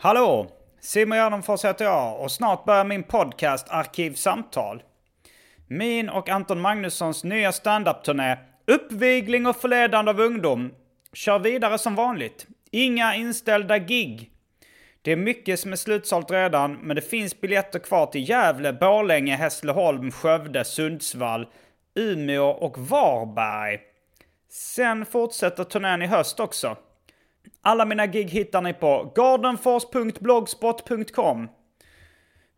Hallå! Simon Gärdenfors heter jag och snart börjar min podcast Arkivsamtal. Min och Anton Magnussons nya standup-turné Uppvigling och förledande av ungdom kör vidare som vanligt. Inga inställda gig. Det är mycket som är slutsålt redan, men det finns biljetter kvar till Gävle, Borlänge, Hässleholm, Skövde, Sundsvall, Umeå och Varberg. Sen fortsätter turnén i höst också. Alla mina gig hittar ni på gardenfors.blogspot.com.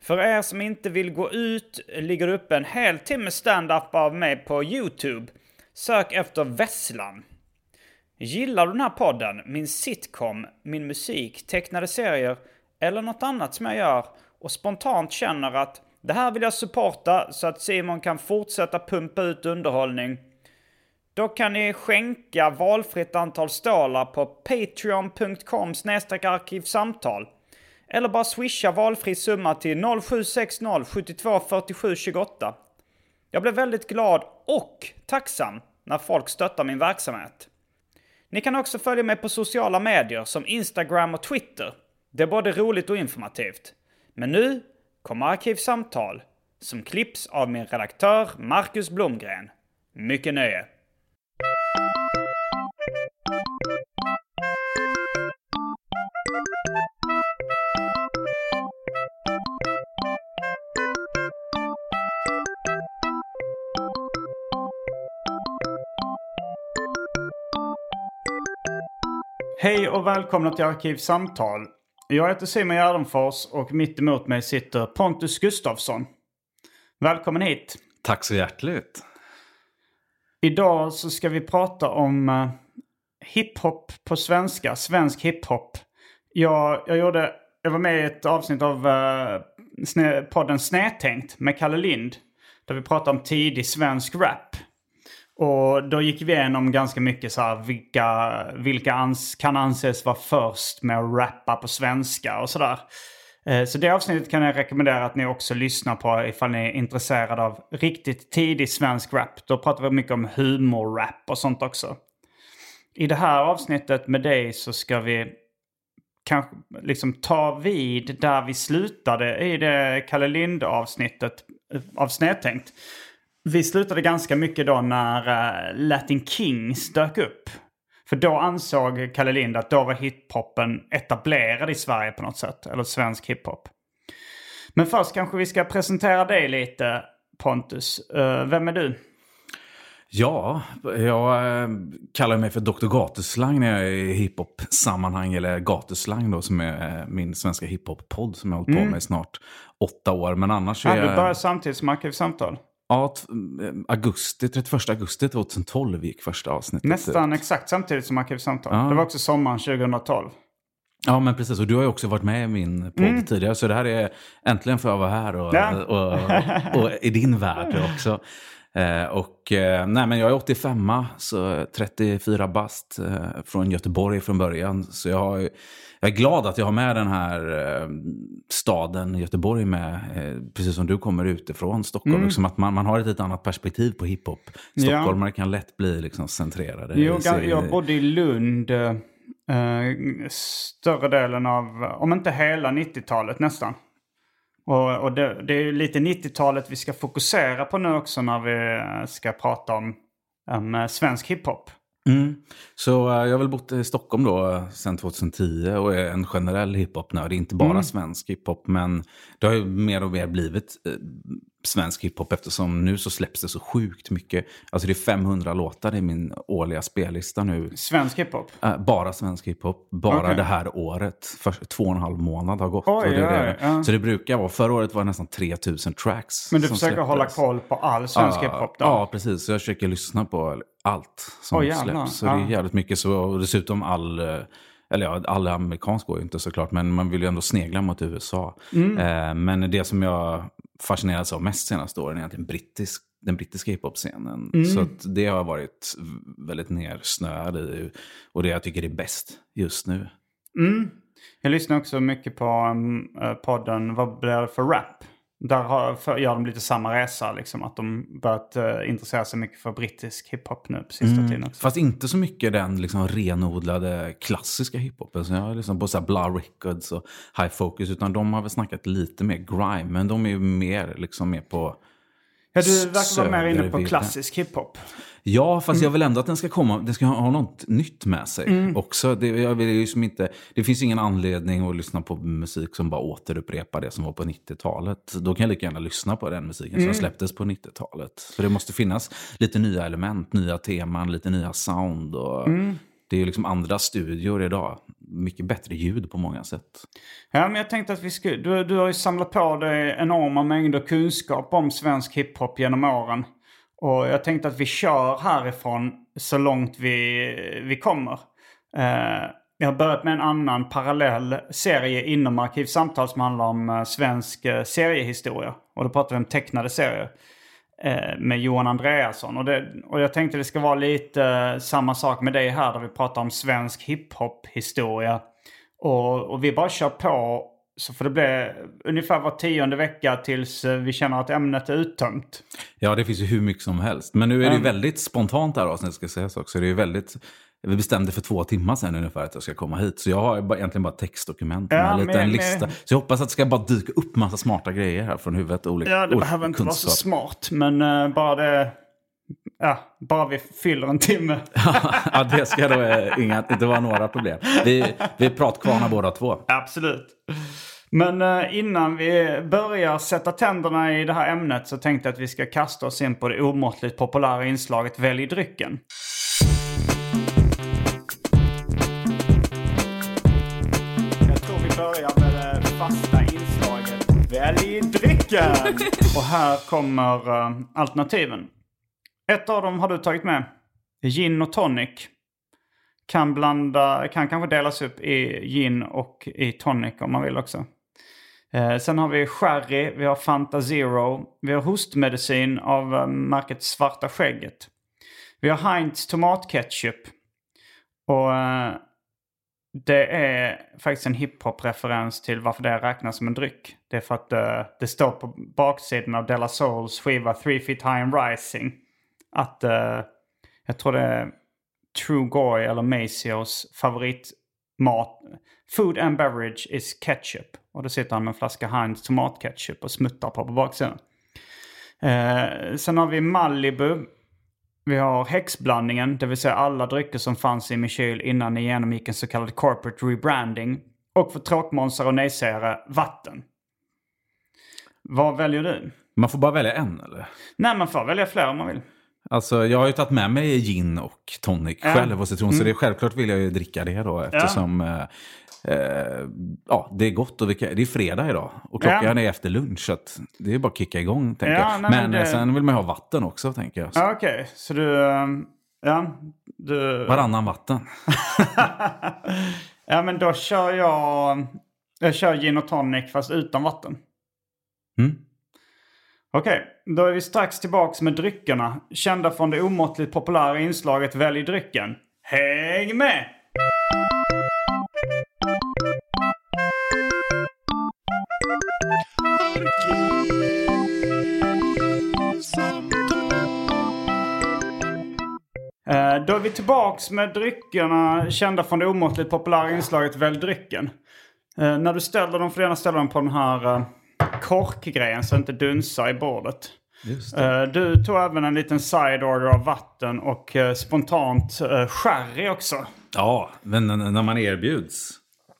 För er som inte vill gå ut ligger det uppe en hel timme stand-up av mig på YouTube. Sök efter Vesslan. Gillar du den här podden, min sitcom, min musik, tecknade serier eller något annat som jag gör och spontant känner att det här vill jag supporta så att Simon kan fortsätta pumpa ut underhållning. Då kan ni skänka valfritt antal stålar på patreon.com arkivsamtal. Eller bara swisha valfri summa till 0760 72 47 28. Jag blev väldigt glad och tacksam när folk stöttar min verksamhet. Ni kan också följa mig på sociala medier som Instagram och Twitter. Det är både roligt och informativt. Men nu kommer Arkivsamtal som klipps av min redaktör Marcus Blomgren. Mycket nöje! Hej och välkomna till Arkivsamtal. Jag heter Simon Gärdenfors och mitt emot mig sitter Pontus Gustafsson. Välkommen hit. Tack så hjärtligt. Idag så ska vi prata om uh, hiphop på svenska, svensk hiphop. Jag, jag, gjorde, jag var med i ett avsnitt av uh, sne, podden Snedtänkt med Kalle Lind. Där vi pratade om tidig svensk rap. Och då gick vi igenom ganska mycket så här vilka, vilka ans, kan anses vara först med att rappa på svenska och sådär. Eh, så det avsnittet kan jag rekommendera att ni också lyssnar på ifall ni är intresserade av riktigt tidig svensk rap. Då pratar vi mycket om humorrap och sånt också. I det här avsnittet med dig så ska vi kanske liksom ta vid där vi slutade i det Kalle Lind eh, avsnittet av Snedtänkt. Vi slutade ganska mycket då när uh, Latin Kings dök upp. För då ansåg Kalle Lind att då var hiphopen etablerad i Sverige på något sätt. Eller svensk hiphop. Men först kanske vi ska presentera dig lite Pontus. Uh, vem är du? Ja, jag äh, kallar mig för Dr. Gatuslang när jag är i hiphop-sammanhang. Eller Gatuslang då som är min svenska hiphop-podd som jag har hållit på med i snart åtta år. Men annars ja, är jag... Du började samtidigt som Arkivsamtal? Ja, augusti, 31 augusti 2012 gick första avsnittet Nästan ut. exakt samtidigt som Arkivsamtal. Ja. Det var också sommaren 2012. Ja, men precis. Och du har ju också varit med i min podd mm. tidigare. Så det här är äntligen får jag vara här och, ja. och, och, och i din värld också. Eh, och eh, nej, men jag är 85, så 34 bast eh, från Göteborg från början. Så jag, har, jag är glad att jag har med den här staden Göteborg med, precis som du kommer utifrån Stockholm. Mm. Liksom att man, man har ett lite annat perspektiv på hiphop. Stockholmare ja. kan lätt bli liksom centrerade. Jo, jag, jag bodde i Lund större delen av, om inte hela 90-talet nästan. Och, och det, det, är lite 90-talet vi ska fokusera på nu också när vi ska prata om um, svensk hiphop. Mm. Så uh, jag har väl bott i Stockholm då sedan 2010 och är en generell hiphop-nörd. Inte bara mm. svensk hiphop, men det har ju mer och mer blivit svensk hiphop eftersom nu så släpps det så sjukt mycket. Alltså det är 500 låtar i min årliga spellista nu. Svensk hiphop? Äh, bara svensk hiphop. Bara okay. det här året. För två och en halv månad har gått. Oj, det det. Ja. Så det brukar vara, förra året var det nästan 3000 tracks. Men du försöker släpptes. hålla koll på all svensk ja, hiphop då? Ja, precis. Så jag försöker lyssna på allt som oh, släpps. Så ja. det är jävligt mycket. Så, och dessutom all eh, eller ja, alla amerikansk går ju inte såklart, men man vill ju ändå snegla mot USA. Mm. Eh, men det som jag fascinerats av mest senaste åren är egentligen brittisk, den brittiska hiphop-scenen. Mm. Så det har varit väldigt nersnöad i och det jag tycker är bäst just nu. Mm. Jag lyssnar också mycket på um, podden Vad blir det för rap? Där har, för, gör de lite samma resa, liksom, att de börjat uh, intressera sig mycket för brittisk hiphop nu på sista mm. tiden också. Fast inte så mycket den liksom, renodlade klassiska hiphopen. Så jag har liksom på så här Blah Records och High Focus, utan de har väl snackat lite mer grime. Men de är ju mer, liksom, mer på Ja, du verkar vara mer inne på klassisk hiphop. Ja, fast mm. jag vill ändå att den ska komma, den ska ha något nytt med sig mm. också. Det, jag vill liksom inte, det finns ingen anledning att lyssna på musik som bara återupprepar det som var på 90-talet. Då kan jag lika gärna lyssna på den musiken mm. som släpptes på 90-talet. Så det måste finnas lite nya element, nya teman, lite nya sound. Och mm. Det är ju liksom andra studior idag. Mycket bättre ljud på många sätt. Ja, men jag tänkte att vi skulle... Du, du har ju samlat på dig enorma mängder kunskap om svensk hiphop genom åren. Och jag tänkte att vi kör härifrån så långt vi, vi kommer. Eh, jag har börjat med en annan parallell serie inom Arkivsamtal som handlar om eh, svensk eh, seriehistoria. Och då pratar vi om tecknade serier med Johan Andreasson. Och, det, och jag tänkte det ska vara lite samma sak med dig här där vi pratar om svensk hiphop-historia. Och, och vi bara kör på så får det bli ungefär var tionde vecka tills eh, vi känner att ämnet är uttömt. Ja, det finns ju hur mycket som helst. Men nu är det ju väldigt spontant det här avsnittet ska sägas också. Det är väldigt... Vi bestämde för två timmar sedan ungefär att jag ska komma hit. Så jag har egentligen bara textdokument med ja, en liten lista. Så jag hoppas att det ska bara dyka upp massa smarta grejer här från huvudet. Olika, ja, det behöver inte kunskap. vara så smart. Men uh, bara det... Ja, bara vi fyller en timme. ja, det ska då uh, inga, inte vara några problem. Vi, vi är pratkvarnar båda två. Absolut. Men uh, innan vi börjar sätta tänderna i det här ämnet så tänkte jag att vi ska kasta oss in på det omåttligt populära inslaget Välj drycken. Inslaget Och här kommer uh, alternativen. Ett av dem har du tagit med. Gin och tonic. Kan, blanda, kan kanske delas upp i gin och i tonic om man vill också. Uh, sen har vi sherry, vi har Fanta Zero, vi har hostmedicin av uh, märket Svarta Skägget. Vi har Heinz tomatketchup. Och det är faktiskt en hiphop-referens till varför det räknas som en dryck. Det är för att uh, det står på baksidan av Della Souls skiva Three Feet High and Rising. Att uh, jag tror det är True Goy eller Macios favoritmat. Food and beverage is ketchup. Och då sitter han med en flaska Heinz tomatketchup och smuttar på på baksidan. Uh, sen har vi Malibu. Vi har häxblandningen, det vill säga alla drycker som fanns i min kyl innan ni genomgick en så kallad corporate rebranding. Och för tråkmånsar och nejsägare, vatten. Vad väljer du? Man får bara välja en eller? Nej, man får välja fler om man vill. Alltså jag har ju tagit med mig gin och tonic ja. själv och citron. Mm. Så det, självklart vill jag ju dricka det då eftersom ja. Eh, ja, det är gott och vi, det är fredag idag och klockan ja. är efter lunch. Så det är bara att kicka igång. Tänker ja, nej, men det... sen vill man ha vatten också tänker jag. Ja, Okej, okay. så du... Ehm, ja, du... Varannan vatten. ja, men då kör jag... Jag kör gin och tonic fast utan vatten. Mm. Okej, okay. då är vi strax tillbaka med dryckerna. Kända från det omåttligt populära inslaget Välj drycken. Häng med! Eh, då är vi tillbaks med dryckerna kända från det omåttligt populära inslaget Välj drycken. Eh, när du ställer dem får du gärna ställa dem på den här uh, korkgrejen så det inte dunsar i bordet. Eh, du tog även en liten side order av vatten och eh, spontant sherry också. Ja, men när man erbjuds.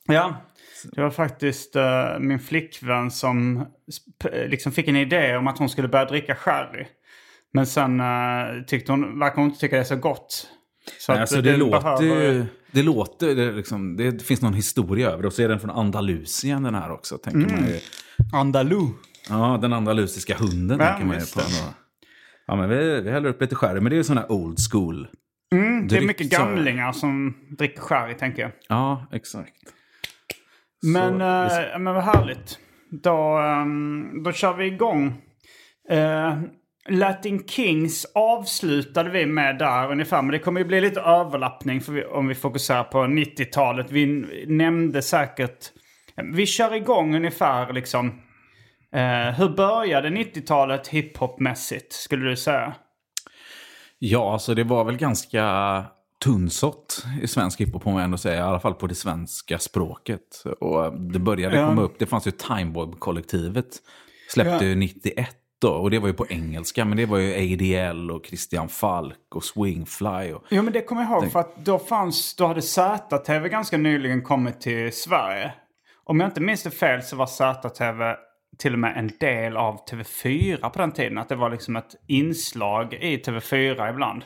Ja, det var faktiskt eh, min flickvän som liksom fick en idé om att hon skulle börja dricka sherry. Men sen uh, tyckte hon, verkar hon inte tycka det är så gott. Så Nej, alltså, det, låter behöver- ju... Det låter, det, liksom, det finns någon historia över det. Och så är den från Andalusien den här också. Tänker man ju. Andalou. Ja, den andalusiska hunden Ja, tänker man ju på. det. Ja, men vi, vi häller upp lite sherry. Men det är ju sån här old school. Det är mycket gamlingar som dricker sherry tänker jag. Ja, exakt. Men, Så, eh, men vad härligt. Då, ehm, då kör vi igång. Eh, Latin Kings avslutade vi med där ungefär. Men det kommer ju bli lite överlappning för vi, om vi fokuserar på 90-talet. Vi nämnde säkert... Vi kör igång ungefär liksom... Eh, hur började 90-talet hiphopmässigt skulle du säga? Ja, alltså det var väl ganska tunnsått i svensk hiphop, får man ändå säga. I alla fall på det svenska språket. Och det började Ja. komma upp, det fanns ju Timeboy-kollektivet. Släppte Ja. ju 91 då, och det var ju på engelska. Men det var ju ADL och Christian Falk och Swingfly. Och... Jo men det kommer jag ihåg för att då fanns, då hade ZTV ganska nyligen kommit till Sverige. Om jag inte minns det fel så var ZTV till och med en del av TV4 på den tiden. Att det var liksom ett inslag i TV4 ibland.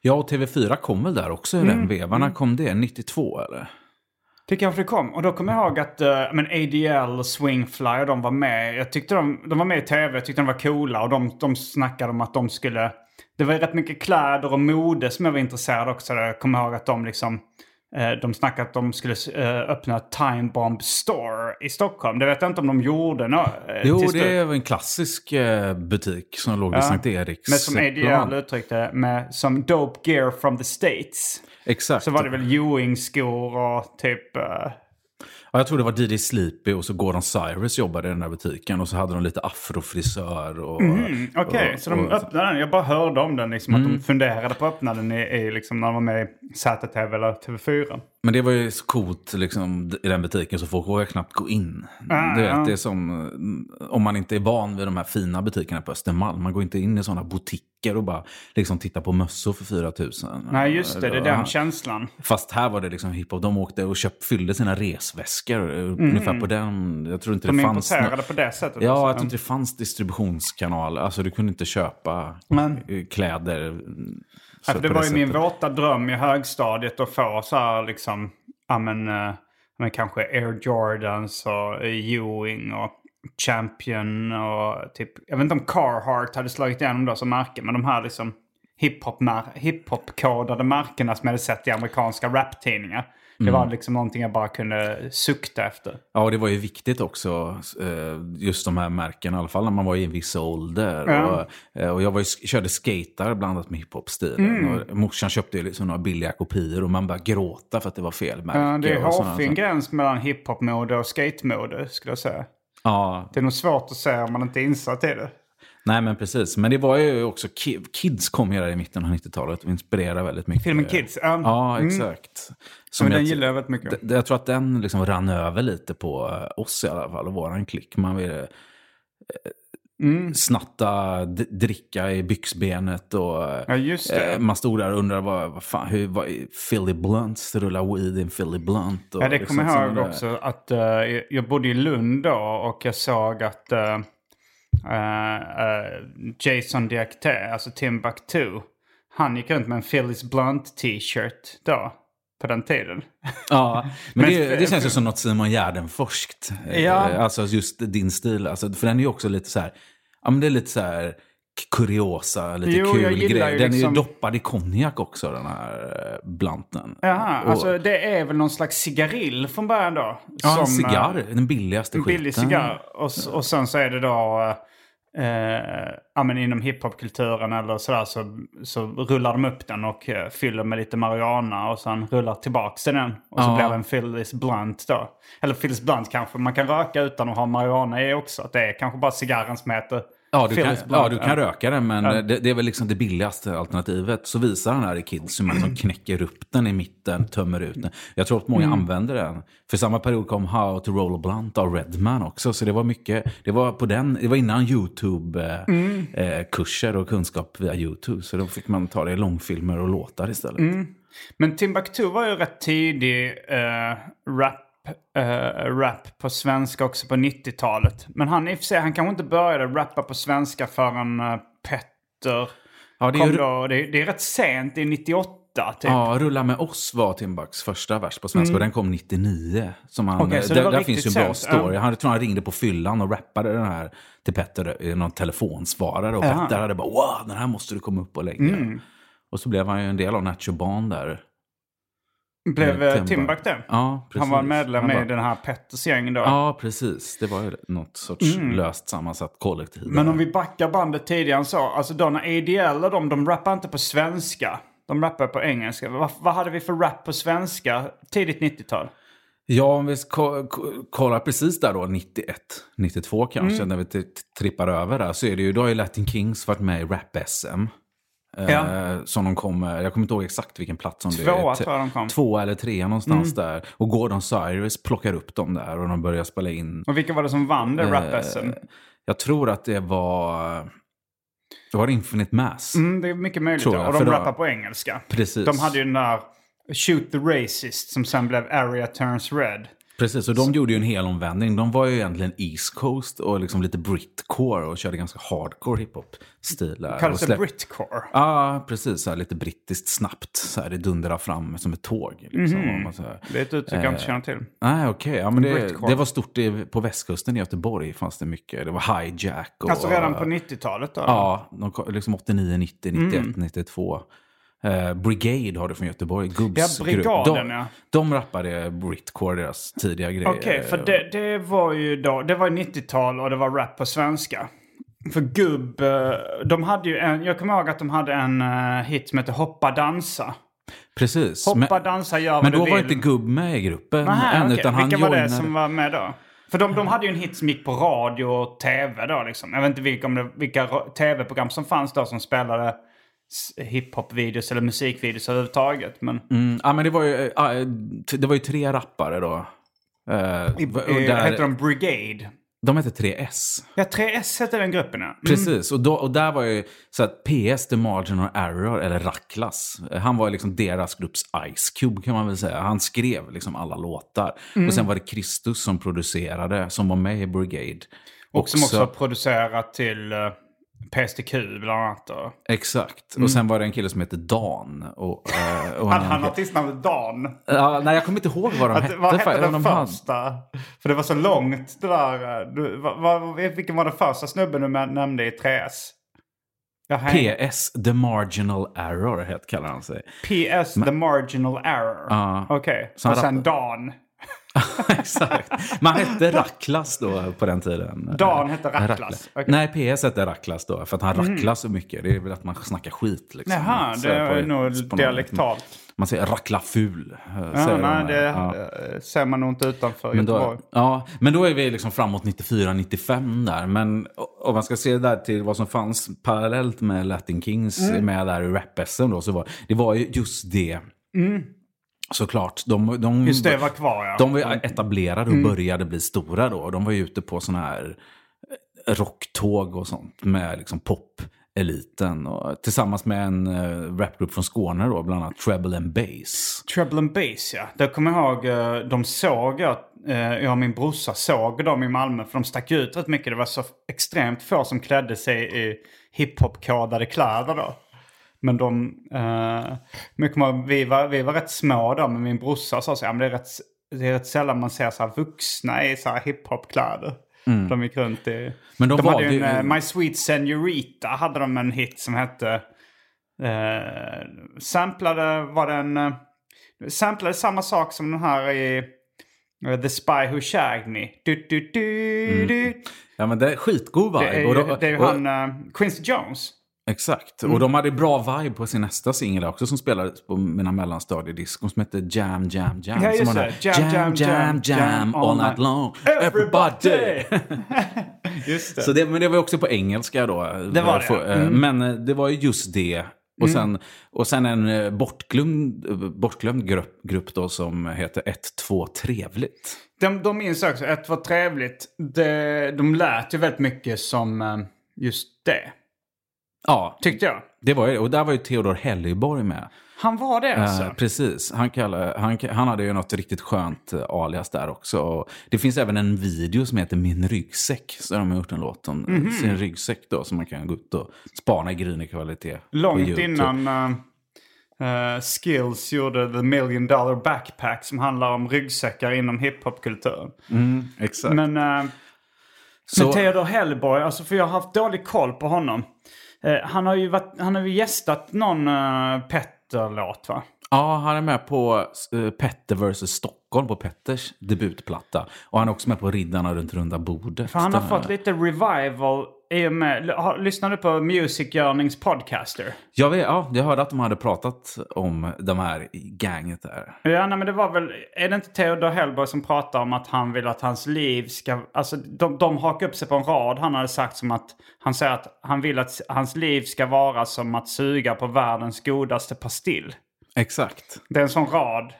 Ja, och TV4 kom väl där också i Mm. den vevan. När kom det? 92 eller? Det kanske det kom. Och då kommer jag ihåg att uh, men ADL och Swingfly och de var med. Jag tyckte de, de var med i tv, jag tyckte de var coola. Och de, de snackade om att de skulle... Det var rätt mycket kläder och mode som jag var intresserad av också. Jag kommer ihåg att de liksom... eh, De snackade att de skulle eh, öppna Time Bomb Store i Stockholm. Det vet jag inte om de gjorde nå, eh, Jo, det var en klassisk butik som låg vid Ja. Sankt Eriks Men som. ADL uttryckte med som Dope Gear from the States. Exakt. Så var det väl Ewing-skor och typ... Ja, jag tror det var DJ Sleepy och så Gordon Cyrus jobbade i den här butiken. Och så hade de lite afrofrisör. Och, Okej, och, så de öppnade den. Jag bara hörde om den, liksom, att Mm. de funderade på att öppna den i, i liksom, när de var med i ZTV eller TV4. Men det var ju så coolt liksom, i den butiken så folk vågar knappt gå in. Ah, du vet, det är som eh, om man inte är van vid de här fina butikerna på Östermalm. Man går inte in i sådana butiker och bara liksom tittar på mössor för 4 000. Nej, just det. Det är den känslan. Fast här var det liksom hiphop. De åkte och köpt, fyllde sina resväskor. eh, Ungefär på den. Jag tror inte Mm. De det fanns... importerade på det sättet. Ja, jag tror inte det fanns distributionskanaler. Alltså du kunde inte köpa Men- eh, kläder. Ja, så för det var ju min våta dröm i högstadiet att få så här liksom, ja men, eh, men kanske Air Jordans och Ewing och Champion och typ, jag vet inte om Carhartt hade slagit igenom då som märke, men de här liksom hiphop-kodade märkena som jag hade sett i amerikanska raptidningar. Det var liksom någonting jag bara kunde sukta efter. Ja, och det var ju viktigt också, eh, just de här märkena, i alla fall när man var i en viss ålder. Ja. Och, eh, och jag var ju, körde skater blandat med hiphop-stilen. Mm. Och morsan köpte ju liksom några billiga kopior och man började gråta för att det var fel märke. Ja, det är hårfin gräns mellan hiphop-mode och skate-mode skulle jag säga. Ja, Det är nog svårt att säga om man inte är insatt i det. nej men precis. Men det var ju också, ki- Kids kom ju där i mitten av 90-talet och inspirerade väldigt mycket. Filmen Kids. ja. Ja, exakt. Men den jag- gillar jag väldigt mycket. D- Jag tror att den liksom rann över lite på eh, oss i alla fall och våran klick. Man ville eh, snatta, d- dricka i byxbenet och Ja, just det. eh, man stod där och undrade vad, vad fan, hur, vad Philly Blunts, rulla weed i en Philly Blunt. Och Ja, det liksom kommer jag ihåg där- också. Att, eh, jag bodde i Lund då och jag såg att eh, eh, Jason Diakité, alltså Timbuktu, han gick runt med en Phyllis Blunt t-shirt då. På den tiden. Ja, men, Men- det, det känns ju som något Simon Gärdenforskt. Eh, Ja. Alltså just din stil. Alltså, för den är ju också lite så här, ja men det är lite så här kuriosa, lite Jo, kul grej. Den är liksom- ju doppad i konjak också, den här eh, blanten. Jaha, Och- alltså det är väl någon slags cigarill från början då? Ja, en Som, cigarr. eh, den billigaste En billig skiten. cigarr. Och, och sen så är det då... Eh, ja, men inom hiphopkulturen eller sådär så, så rullar de upp den och eh, fyller med lite marijuana och sen rullar tillbaks till den. Och så Ja. blir det en Phyllis Blunt då. Eller Phyllis Blunt kanske man kan röka utan att ha marijuana i också. Att det är kanske bara cigarren som heter Ja, du kan, ja, du kan röka den, men det, det är väl liksom det billigaste alternativet. Så visar han här i Kids hur man liksom knäcker upp den i mitten, tömmer ut den. Jag tror att många Mm. använder den. För samma period kom How to Roll a Blunt av Redman också. Så det var mycket, det var på den, det var innan YouTube-kurser Mm. och kunskap via YouTube. Så då fick man ta det i långfilmer och låtar istället. Mm. Men Timbuktu var ju rätt tidig eh, rap, eh, rap på svenska också på 90-talet. Men han i och för sig, han kanske inte började rappa på svenska förrän uh, Petter Ja, det är kom ju- då. Det, det är rätt sent, det är 98 typ. Ja, Rulla med oss var Timbaks första vers på svenska och den kom 99. Som han, Mm. Det där där finns ju en bra story. Han tror han ringde på fyllan och rappade den här till Petter i någon telefonsvarare. Och. Mm. Petter hade bara wow, den här måste du komma upp och lägga. Och så blev han ju en del av Nacho Ban där. Blev Eh, Timbuk. Det? Ja, precis. Han var medlem Han i var- den här Petters gäng då. Ja, precis. Det var ju något sorts löst sammansatt kollektiv. Mm. Men där. om vi backar bandet tidigare så, alltså när ADL och de, de rappar inte på svenska. De rappar på engelska. Vad, vad hade vi för rap på svenska tidigt 90-tal? Ja, om vi ko- ko- kollar precis där då, 91, 92 kanske, Mm. när vi trippar över där, så är det ju, då har ju Latin Kings varit med i Rap-SM. Ja. Eh, som de kom, eh, jag kommer inte ihåg exakt vilken plats som det Tvåa är. tror jag de kom. Två eller tre någonstans där. Och Gordon Cyrus plockar upp dem där och de börjar spela in. Och vilka var det som vann det? Eh, jag tror att det var, det var Infinite Mass. Mm, det är mycket möjligt. Jag, Och de då- rappar på engelska. Precis. De hade ju den där Shoot the Racist som sen blev Area Turns Red. Precis, och de gjorde ju en hel omvändning. De var ju egentligen East Coast och liksom lite Britcore och körde ganska hardcore hiphop-stilar. Kallas det släpp- Britcore. Ja, precis. Så här, lite brittiskt snabbt. Så här, det dundrar fram som ett tåg. Liksom, om man så här. Det är ett uttryck jag inte känner till. Nej, okej. Ja, men det, det var stort i, på västkusten i Göteborg. fanns det mycket. Det var hijack. Och, Alltså redan på 90-talet då? Ja, kom- liksom 89, 90, 91, 92. Eh, Brigade har du från Göteborg. Gubbs Ja, Brigaden, de, ja. De rappade Britcore, deras tidiga grejer. Okej, för det, det var ju då, det var 90-tal och det var rap på svenska. För gubb, eh, de hade ju en, jag kommer ihåg att de hade en eh, hit som heter Hoppa dansa. Precis. Hoppa men, dansa, gör vad men du då vill. var inte Gubb med i gruppen Nähä, än, okej. utan han Vilka var det joinade- som var med då? För de, de hade ju en hit som gick på radio och tv då liksom. Jag vet inte vilka, vilka ra- tv-program som fanns då som spelade hiphop-videos eller musikvideos överhuvudtaget. Men Mm, ja, men det var ju, eh, t- det var ju tre rappare då. Eh, där- hette de Brigade? de hette 3S. Ja, 3S hette den gruppen ja. Mm. Precis, och, då, och där var ju så att PS, The Marginal Error, eller Racklas, eh, han var liksom deras grupps Ice Cube kan man väl säga. Han skrev liksom alla låtar. Mm. Och sen var det Kristus som producerade, som var med i Brigade. Och som också har producerat till PSTQ bland annat. Och... Exakt. Mm. Och sen var det en kille som hette Dan. Och, eh, och Han, han artistnamnet Dan. Ja, nej, jag kommer inte ihåg vad de Att, hette. vad hette den De hade- första? För det var så långt det där. eh, Du, vad, vad, vilken var den första snubben du nämnde i 3S? Jag häng- PS, The Marginal Error, het, kallar han sig. PS, the marginal error. Ja. Okej, han och sen Dan. Exakt. Man hette Racklas då på den tiden. Dan hette Racklas. Okej. Mm. Nej, PS hette Racklas då. För att han racklar så mycket. Det är väl att man snackar skit. Liksom. Jaha, det är nog dialektalt. Man säger rackla ful. eh, Ja, säger nej, de det. Ja. eh, ser man nog inte utanför Men då, ja, men då är vi liksom framåt 94-95 där. Men om man ska se där till vad som fanns parallellt med Latin Kings Mm. med där i rap-SM då, så var det var ju just det. Såklart. De, de, Mm. Just det var kvar ja. de var ju etablerade och Mm. började bli stora då. De var ju ute på sådana här eh, rocktåg och sånt med liksom pop-eliten. Och, tillsammans med en uh, rapgrupp från Skåne då, bland annat Treble and Bass. Treble and Bass ja. Det kommer jag ihåg, eh, de såg jag, jag och min brorsa såg dem i Malmö för de stack ut rätt mycket. Det var så extremt få som klädde sig i hiphop-kodade kläder då. Men de, eh, men kommer vi, var, vi var rätt små då, men min brorsa sa så här, men det är rätt, det är rätt sällan man ser så här vuxna i så här hiphop-kläder. De gick runt i... Mm. Men de de hade ju en, eh, My Sweet Senorita hade de en hit som hette... Eh, samplade var den... Eh, samplade samma sak som den här i eh, The Spy Who Shagged Me. Du, du, du, du. Ja men det är skitgod vibe. Det är, och ju- då- det är ju och- han uh, Quincy Jones. Exakt. Och de hade bra vibe på sin nästa singel också som spelades på mina mellanstadiediskon som hette Jam Jam Jam. Ja, som det. här, Jam, jam, jam, jam, all night long. Everybody! Just det. Så det, men det var också på engelska då. Det var det, eh, Mm. Men eh, det var ju just det. Och sen, och sen en eh, bortglömd, bortglömd grupp, grupp då som heter 1, 2, trevligt. De, de minns också, ett var trevligt. Det, de lät ju väldigt mycket som just det. Ja, Tyckte jag. det var ju Och där var ju Theodor Helligborg med. Han var det alltså. Eh, precis. Han, kallar, han, han hade ju något riktigt skönt eh, alias där också. Och det finns även en video som heter Min ryggsäck. Så de har gjort en låt om Mhm. sin ryggsäck då. Som man kan gå ut och spana i grynig kvalitet. Långt innan eh, eh, Skills gjorde The Million Dollar Backpack som handlar om ryggsäckar inom hiphopkulturen. Mm, exakt. Men, eh, Så- men Theodor Hellborg, alltså för jag har haft dålig koll på honom. Eh, han, har ju varit, han har ju gästat någon uh, Petter-låt va? Ja, han är med på uh, Petter vs Stockholm på Petters debutplatta. Och han är också med på Riddarna runt runda bordet. För han har fått lite revival i och med... Har, lyssnar du på Music Yearnings podcaster? Jag, vet, ja, jag hörde att de hade pratat om de här gänget där. Ja, nej, men det var väl... Är det inte Theodor Hellborg som pratar om att han vill att hans liv ska... Alltså de, de hakar upp sig på en rad han hade sagt som att... Han säger att han vill att hans liv ska vara som att suga på världens godaste pastill. Exakt. Det är en sån rad.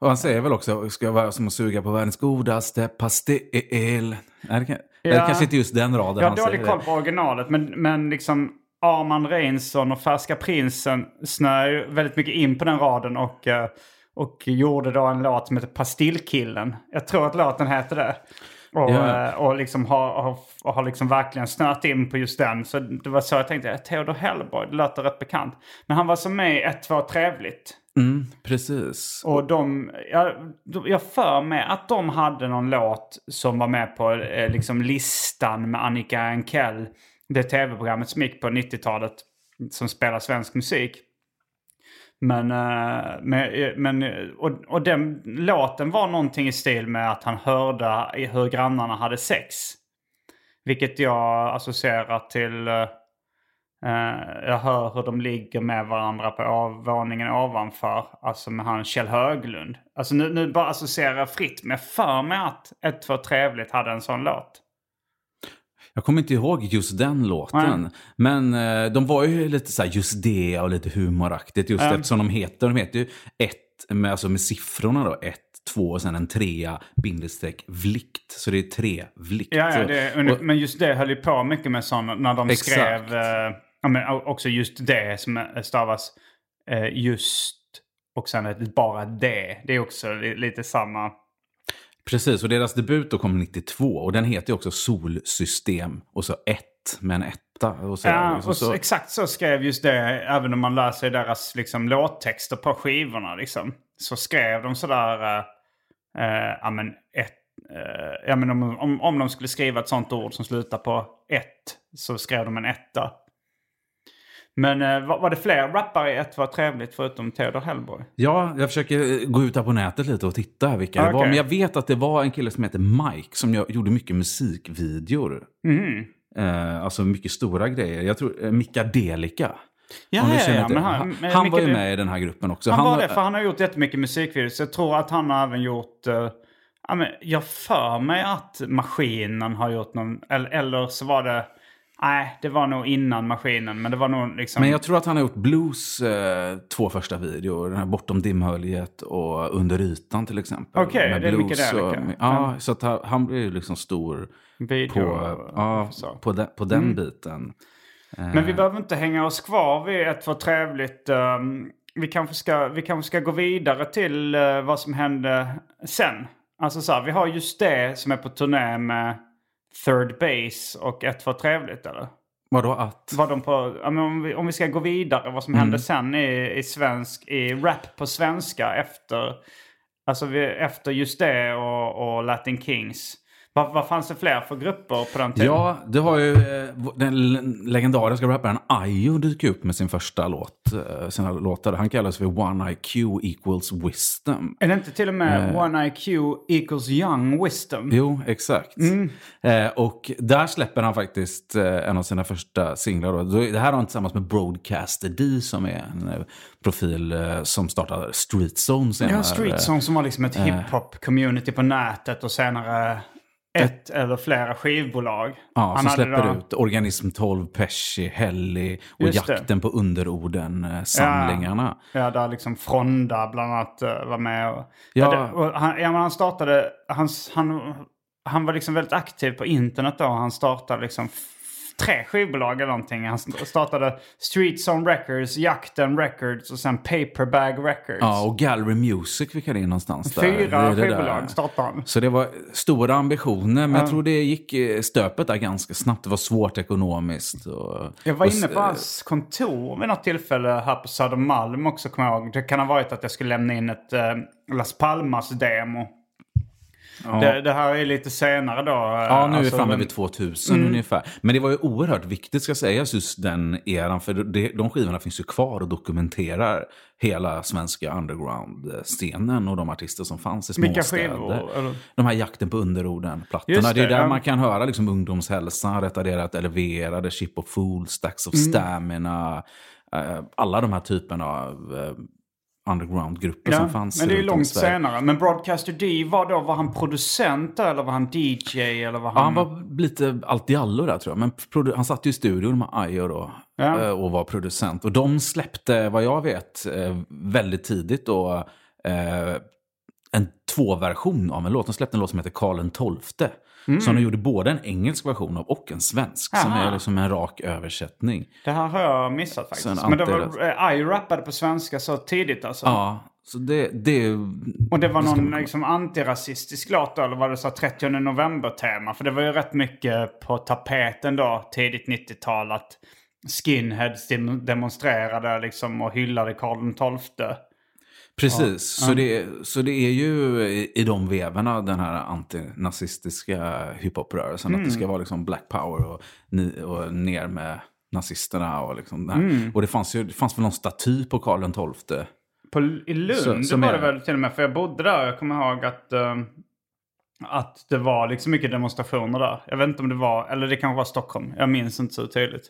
Och han säger väl också, ska vara som att suga på världens godaste pastill. Nej, det, kan, Ja. det kanske inte just den raden Jag han har dålig säger. koll på originalet men, men liksom Arman Reinsson och Färska Prinsen snöade ju väldigt mycket in på den raden och, eh, och gjorde då en låt som heter Pastillkillen. Jag tror att låten heter det. Och, Ja. eh, och liksom har, har, har liksom verkligen snöat in på just den. Så det var så jag tänkte, Theodor Hellborg, det låter rätt bekant. Men han var som med i Ett var trevligt. Mm, precis. Och de, jag, jag för mig att de hade någon låt som var med på eh, liksom listan med Annika Enkell. Det tv-programmet som gick på 90-talet som spelar svensk musik. Men, eh, men, men och, och den låten var någonting i stil med att han hörde hur grannarna hade sex. Vilket jag associerar till... eh, jag hör hur de ligger med varandra på våningen ovanför. Alltså med han Kjell Höglund. Alltså nu, nu bara associerar jag fritt. Men jag för mig att Ett för trevligt hade en sån låt. Jag kommer inte ihåg just den låten. Men eh, de var ju lite så här just det och lite humoraktigt. Just Ja. eftersom de heter, de heter ju ett, med, alltså med siffrorna då. Ett, två och sen en trea, bindestreck, vlikt. Så det är tre, vlikt. Ja, ja det, och- men just det höll ju på mycket med sådana när de Exakt. skrev... Eh, ja, men också just det som stavas just och sen ett bara det. Det är också li, lite samma... Precis, och deras debut då kom 92 och den heter ju också Solsystem och så ett med en etta. Och så, Ja, och och så, så, exakt så skrev just det, även om man läser deras liksom, låttexter på skivorna. Liksom, så skrev de sådär, eh, ja men ett, eh, ja men om, om, om de skulle skriva ett sånt ord som slutar på ett, så skrev de en etta. Men eh, var, det fler rappare i ett var trevligt förutom Theodor Hellborg? Ja, jag försöker gå ut här på nätet lite och titta vilka det var. Men jag vet att det var en kille som heter Mike som jag, gjorde mycket musikvideor. Mhm. Eh, alltså mycket stora grejer. Jag tror eh, Mika Delica. Ja, ja, men han- han, han var ju med i den här gruppen också. Han, var det, för han har gjort jättemycket musikvideos. Jag tror att han har även gjort... Uh, ja, men jag för mig att Maskinen har gjort någon... Eller, eller så var det... Nej, det var nog innan Maskinen. Men det var nog liksom... Men jag tror att han har gjort Blues eh, två första videor. Den här Bortom dimhöljet och Under ytan till exempel. Okej, Med det är Micke Delica. och- Ja, så att han, han blev ju liksom stor Video, på, ja, så. Mm. på, den, på den biten. Men vi behöver inte hänga oss kvar vid ett för trevligt. ehm, vi, kanske ska, vi kanske ska gå vidare till eh, vad som hände sen. Alltså så här, vi har just det som är på turné med Third Base och ett för trevligt eller? Vadå att? Var de på, ja, men om, vi, om vi ska gå vidare, vad som hände sen i, i svensk, i rap på svenska efter, alltså vi, efter just det och, och Latin Kings. Vad, vad fanns det fler för grupper på den tiden? Ja, du har ju eh, den legendariska rapparen Ayo dyker upp med sin första låt. eh, Sina låtar. Han kallas för One IQ equals wisdom. Är det inte till och med One IQ equals young wisdom? Jo, exakt. Eh, och där släpper han faktiskt eh, en av sina första singlar. Då. Det här har han tillsammans med Broadcaster D som är en eh, profil eh, som startade Street Zone senare. Ja, Street Song som var liksom ett hiphop-community på nätet och senare ett eller flera skivbolag. Ja, som hade släpper då- ut Organism 12, Pesci, Helly och Just det. Jakten på underorden-samlingarna. Ja, där liksom Fronda bland annat eh, var med. Och, Ja. det, och han, ja, han startade, hans, han, han var liksom väldigt aktiv på internet då. Han startade liksom tre skivbolag eller någonting. Han startade Street Zone Records, Jakten Records och sen Paperbag Records. Ja, och Gallery Music fick han in någonstans där. Fyra Det det skivbolag startade han. Så det var stora ambitioner, men jag tror det gick eh, stöpet där ganska snabbt. Det var svårt ekonomiskt. Och, Jag var och inne på hans kontor vid något tillfälle här på Södermalm också, kommer jag ihåg. Det kan ha varit att jag skulle lämna in ett eh, Las Palmas-demo. Det, det här är lite senare då. eh, Ja, nu är vi alltså, framme vid 2000 ungefär. Men det var ju oerhört viktigt ska sägas just den eran. För det, de skivorna finns ju kvar och dokumenterar hela svenska underground-scenen och de artister som fanns i Vilka småstäder. skivor, eller? De här Jakten på underorden-plattorna. Just Det, är det, där ja. man kan höra liksom ungdomshälsan, Retarderat Eleverade, Chip of Fool, Stacks Mm. of Stamina. eh, alla de här typerna av underground-grupper som fanns. men det är långt senare. Men Broadcaster D, var då, var han producent eller var han DJ? Eller var Ja, han... han var lite allt i allo där tror jag. Men han satt ju i studion med Ayo då. Ja. eh, Och var producent. Och de släppte, vad jag vet, eh, väldigt tidigt då. eh, En tvåversion av en låt. De släppte en låt som heter Karl XII. Som de gjorde både en engelsk version av och en svensk. Som Aha. är liksom en rak översättning. Det här har jag missat faktiskt. Så en Men det var, eh, I rappade på svenska så tidigt alltså. Ja, så det... det Och det var någon man- liksom, antirasistisk låt då, eller var det så här 30 november-tema? För det var ju rätt mycket på tapeten då, tidigt 90-tal, att skinheads dem- demonstrerade liksom och hyllade Karl XII. Precis, så, det, så det är ju i, de veverna den här antinazistiska hiphoprörelsen. Att det ska vara liksom black power och, och ner med nazisterna. Och, liksom det här. och det fanns ju det fanns väl någon staty på Karl XII. På, I Lund Så- som var det väl till och med, för jag bodde där. Jag kommer ihåg att, eh, att det var liksom mycket demonstrationer där. Jag vet inte om det var, eller det kanske var Stockholm. Jag minns inte så tydligt.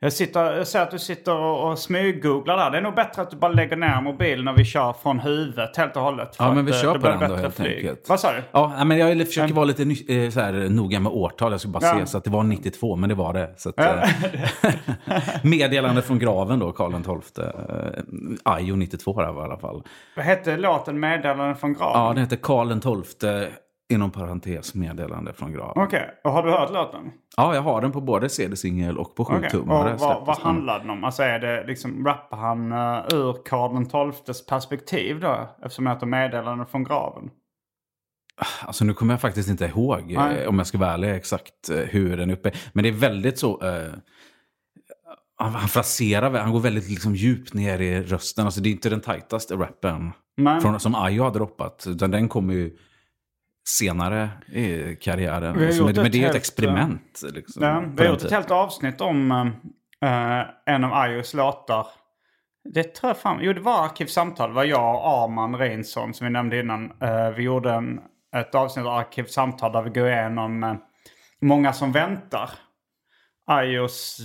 Jag, sitter, jag ser att du sitter och, och smyggooglar där. Det är nog bättre att du bara lägger ner mobilen när vi kör från huvudet helt och hållet. Ja, men vi eh, kör på den då helt flyg. enkelt. Vad sa du? Ja, men jag försöker vara lite eh, så här, noga med årtal. Jag skulle bara Ja. se så att det var 92, men det var det. Så att, Ja. eh, meddelande från graven då, Karl XII. Eh, Ajo 92 där var i alla fall. Vad hette låten Meddelande från graven? Ja, den heter Karl XII, inom parentes, meddelande från graven. Okej, och har du hört låten? Ja, jag har den på både CD-singel och på Okej, 7-tummare. Och vad, vad handlar den om? Alltså är det liksom, rappar han uh, ur Karl XIIs perspektiv då? Eftersom det heter Meddelande från graven. Alltså nu kommer jag faktiskt inte ihåg, eh, om jag ska vara ärlig, exakt eh, hur den är uppe. Men det är väldigt så... Eh, han, han fraserar, han går väldigt liksom, djupt ner i rösten. Alltså det är inte den tajtaste rappen från, som Ayo har droppat. Utan den kommer ju senare i karriären. Vi har Så, gjort men, det är ju ett experiment. Liksom, ja, vi har gjort ett helt avsnitt om eh, en av Ayos låtar. Det tror jag fan, jo det var Arkivsamtal. Det var jag och Arman Reinsson som vi nämnde innan. Eh, vi gjorde en, ett avsnitt av Arkivsamtal där vi går igenom uh, Många som väntar. Ayos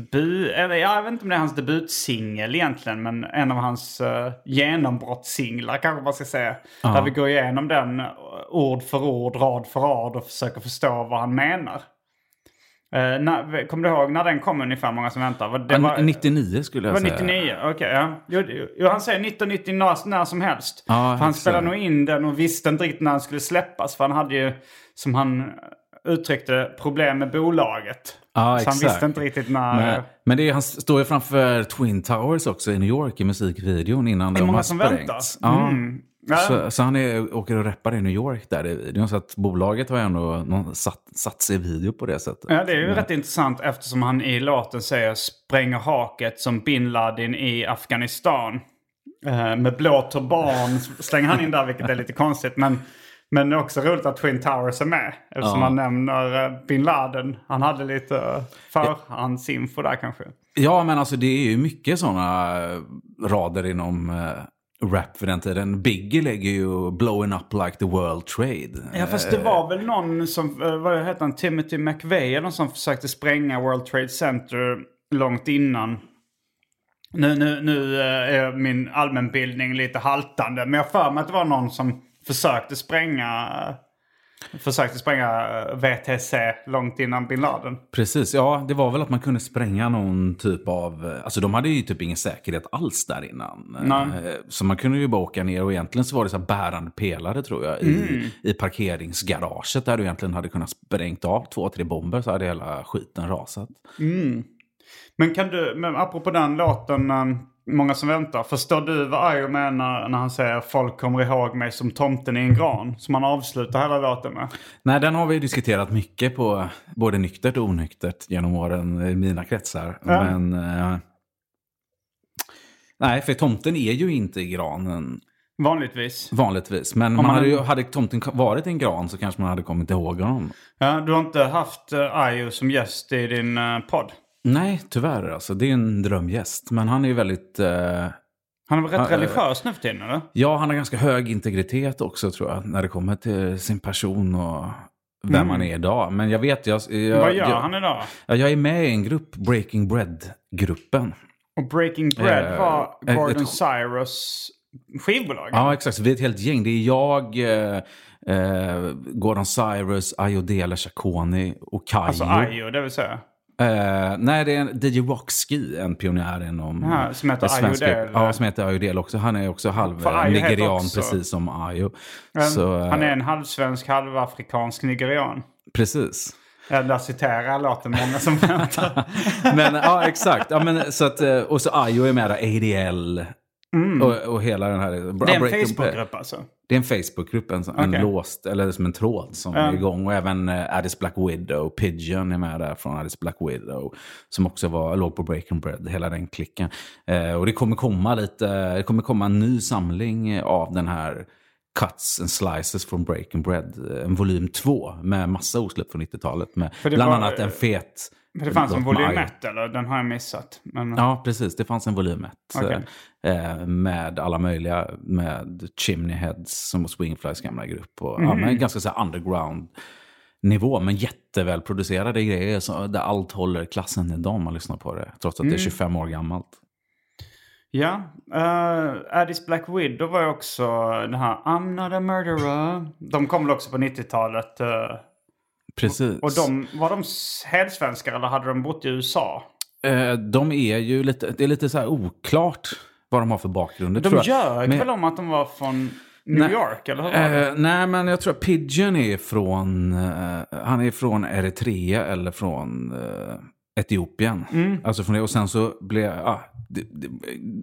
debut, eller jag vet inte om det är hans debutsingel egentligen, men en av hans uh, genombrottssinglar kanske man ska säga. Där vi går igenom den eh, ord för ord, rad för rad och försöker förstå vad han menar. Uh, när, kommer du ihåg när den kom ungefär, Många som väntar? Var- Det Ja, var, 99 skulle jag var säga. 99, okej. ja. Jo, jo, han säger 1990 när, när som helst. Ja, han spelade nog in den och visste inte riktigt när han skulle släppas. För han hade ju, som han uttryckte, problem med bolaget. Ja, så han exakt. visste inte riktigt när... Men, men det är, han står ju framför Twin Towers också i New York i musikvideon innan Det är de många har som sprängts. väntar. Ja. Mm. Ja. Så, så han är, åker och rappar i New York där i videon. Så att bolaget har ändå någon, satt, satt sig i video på det sättet. Ja, det är ju rätt intressant eftersom han i låten säger spränger haket som bin Laden i Afghanistan. Eh, med blå turban slänger han in där, vilket är lite konstigt. Men Men det är också roligt att Twin Towers är med. Eftersom Ja. man nämner eh, bin Laden. Han hade lite förhandsinfo där kanske. Ja, men alltså det är ju mycket sådana rader inom eh, rap för den tiden. Biggie lägger ju blowing up like the world trade. Ja fast det var väl någon som, eh, vad heter han, Timothy McVeigh eller någon som försökte spränga World Trade Center långt innan. Nu, nu, nu eh, är min allmänbildning lite haltande. Men jag för mig att det var någon som försökte spränga, eh, försökte spränga eh, VTC långt innan bin Laden. Precis, ja det var väl att man kunde spränga någon typ av... Alltså de hade ju typ ingen säkerhet alls där innan. Nej. Eh, Så man kunde ju bara åka ner och egentligen så var det så bärande pelare tror jag i, i parkeringsgaraget där du egentligen hade kunnat sprängt av två, tre bomber så hade hela skiten rasat. Men kan du, men apropå den låten, eh, Många som väntar. Förstår du vad Ayo menar när han säger folk kommer ihåg mig som tomten i en gran? Som han avslutar hela låten med. Nej, den har vi diskuterat mycket på både nyktert och onyktert genom åren i mina kretsar. Ja. Men... Eh, nej, för tomten är ju inte i granen Vanligtvis. vanligtvis. Men man man hade, ju, hade- tomten varit en gran så kanske man hade kommit ihåg honom. Ja, du har inte haft uh, Ayo som gäst i din uh, podd? Nej, tyvärr. Alltså, det är en drömgäst. Men han är ju väldigt... Eh, Han är väl rätt eh, religiös nu för tiden eller? ja, han har ganska hög integritet också tror jag. När det kommer till sin person och vem han är idag. Men jag vet... Jag, jag, Mm. Vad gör jag, han idag? Ja, jag är med i en grupp, Breaking Bread-gruppen. Och Breaking Bread Eh, var Gordon ett- Cyrus skivbolag? Ja, exakt. Vi är ett helt gäng. Det är jag, eh, eh, Gordon Cyrus, Ayodele Chaconi och Kayo. Alltså Ayo, det vill säga. Eh, nej, det är en DJ Rockski, en pionjär inom... Aha, som heter det svenska- Ayodele. Ja, som heter Ayodele också. Han är också halv Ayo heter nigerian, också- precis som Ayo. Men Så, eh, han är en halvsvensk, halvafrikansk nigerian. Precis. Citerar jag låten Många som väntar. Men ja, exakt. Ja, men, så att, eh, och så Ayo är med där, ADL. Och, och hela den här... Mm. Det är en Facebookgrupp alltså? Det är en Facebookgrupp, en, en Okej. låst, eller som en tråd som Ja. är igång. Och även eh, Addis Black Widow, Pigeon är med där från Addis Black Widow. Som också var, låg på Breaking Bread, hela den klicken. Eh, och det kommer komma lite, det kommer komma en ny samling av den här Cuts and Slices från Breaking Bread. eh, En volym 2 med massa osläpp från 90-talet. Med bland var- annat en fet... För det fanns en volym Ayo. 1 eller? Den har jag missat. Men... Ja, precis. Det fanns en volym 1. Okej. Eh, med alla möjliga, med Chimney Heads som var Swingflies gamla grupp. Och, Mhm. ja, men ganska så underground nivå, men jättevälproducerade grejer. Så, där allt håller klassen idag om man lyssnar på det. Trots att Mm. det är 25 år gammalt. Ja, uh, Addis Black Widow var ju också den här I'm not a murderer. De kom väl också på 90-talet. eh, Precis. och de, var de helsvenskar eller hade de bott i USA? eh, de är ju lite, det är lite så här oklart vad de har för bakgrund. De ljög väl om att de var från New. York, eller hur? Eh, nej, men jag tror att Pigeon är från, han är från Eritrea eller från Etiopien. Mm. Alltså från det. Och sen så blev, ah, det, det,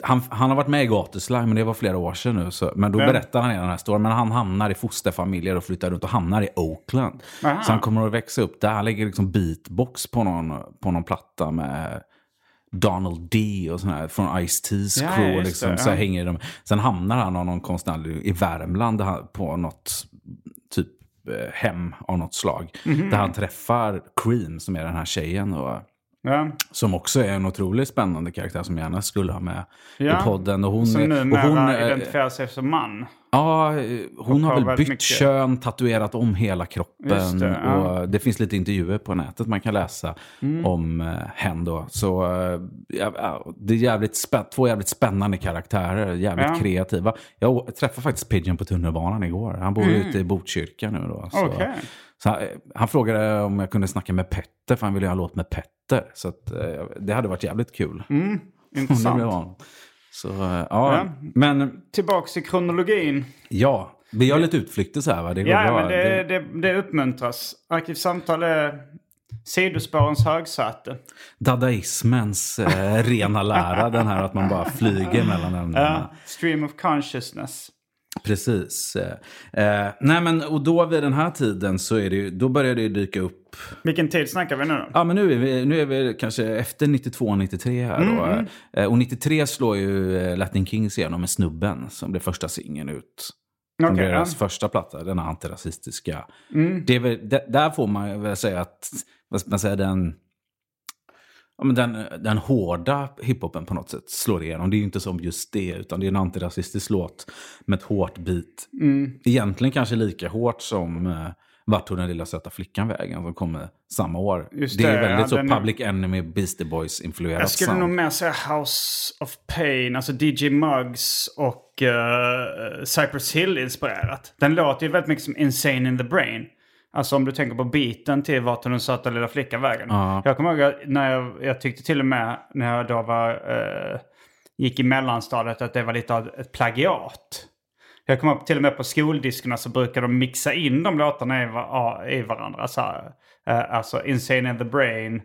han, han har varit med i Gatuslime, men det var flera år sedan nu. Så, men då Vem? berättar han i den här storyn. Men han hamnar i fosterfamiljer och flyttar runt och hamnar i Oakland. Aha. Så han kommer att växa upp där. Han lägger liksom beatbox på någon, på någon platta med Donald D och sån här från Ice-T's Ja, crew. liksom, det, så ja. hänger de. Sen hamnar han av någon konstnär i Värmland han- på något typ eh, hem av något slag. Mhm. Där han träffar Cream som är den här tjejen. Och, Ja. som också är en otroligt spännande karaktär som jag gärna skulle ha med Ja. i podden. Och hon, Som och numera hon, identifierar sig som man. Ja, hon har väl bytt mycket- kön, tatuerat om hela kroppen. Det, ja. och det finns lite intervjuer på nätet man kan läsa Mm. om eh, henne. Då. Så eh, ja, det är jävligt spä- två jävligt spännande karaktärer, jävligt Ja. kreativa. Jag träffade faktiskt Pigeon på tunnelbanan igår. Han bor ute i Botkyrka nu. Då, så, Mm. Okej. så han, han frågade om jag kunde snacka med Petter, för han ville göra en låt med Petter. Så att, eh, det hade varit jävligt kul. Mm, det intressant. Så, eh, ja. Men Tillbaks till kronologin. ja, vi gör lite utflykter så här va? Det går Ja, bra. men det, det, det uppmuntras. Arkivsamtal är sidospårens högsäte. Dadaismens eh, rena lära, den här att man bara flyger mellan ämnena. Ja, stream of consciousness. Precis. Eh, eh, nej men, och då vid den här tiden så är det då börjar det dyka upp Vilken tid snackar vi nu då? Ja, men nu är vi, nu är vi kanske efter 92-93 här. då. Eh, Och 93 slår ju eh, Latin Kings igenom med Snubben som blev första singeln ut. Från Okej, deras ja. första platta, den antirasistiska. Det är väl, där får man väl säga att, vad ska man säga, den, ja, men den, den hårda hiphopen på något sätt slår igenom. Det är ju inte som just det, utan det är en antirasistisk låt med ett hårt beat. Egentligen kanske lika hårt som uh, Vart tog den lilla söta flickan vägen som kommer samma år. Just det är det, väldigt ja, så den är- Public Enemy, Beastie Boys-influerat Jag skulle sound. nog mer säga House of Pain, alltså DJ Muggs och uh, Cypress Hill-inspirerat. Den låter ju väldigt mycket som Insane in the Brain. Alltså om du tänker på beaten till Vart tog den söta lilla flickan vägen. Ja. Jag kommer ihåg när jag, jag tyckte till och med när jag då var, eh, gick i mellanstadiet att det var lite av ett plagiat. Jag kommer till och med på skoldiskorna så brukar de mixa in de låtarna i, i varandra. Så här, eh, alltså Insane in the Brain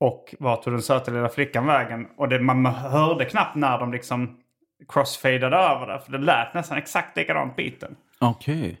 och Vart tog den söta lilla flickan vägen? Och det, man hörde knappt när de liksom crossfadade över det. För det lät nästan exakt likadant beaten. Okej.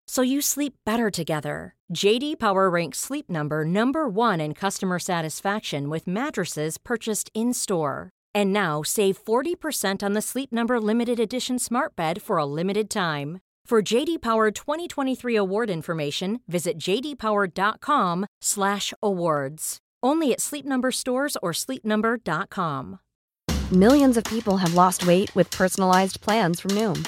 so you sleep better together. JD Power ranks Sleep Number number 1 in customer satisfaction with mattresses purchased in-store. And now save 40% on the Sleep Number limited edition Smart Bed for a limited time. For JD Power 2023 award information, visit jdpower.com/awards. Only at Sleep Number stores or sleepnumber.com. Millions of people have lost weight with personalized plans from Noom,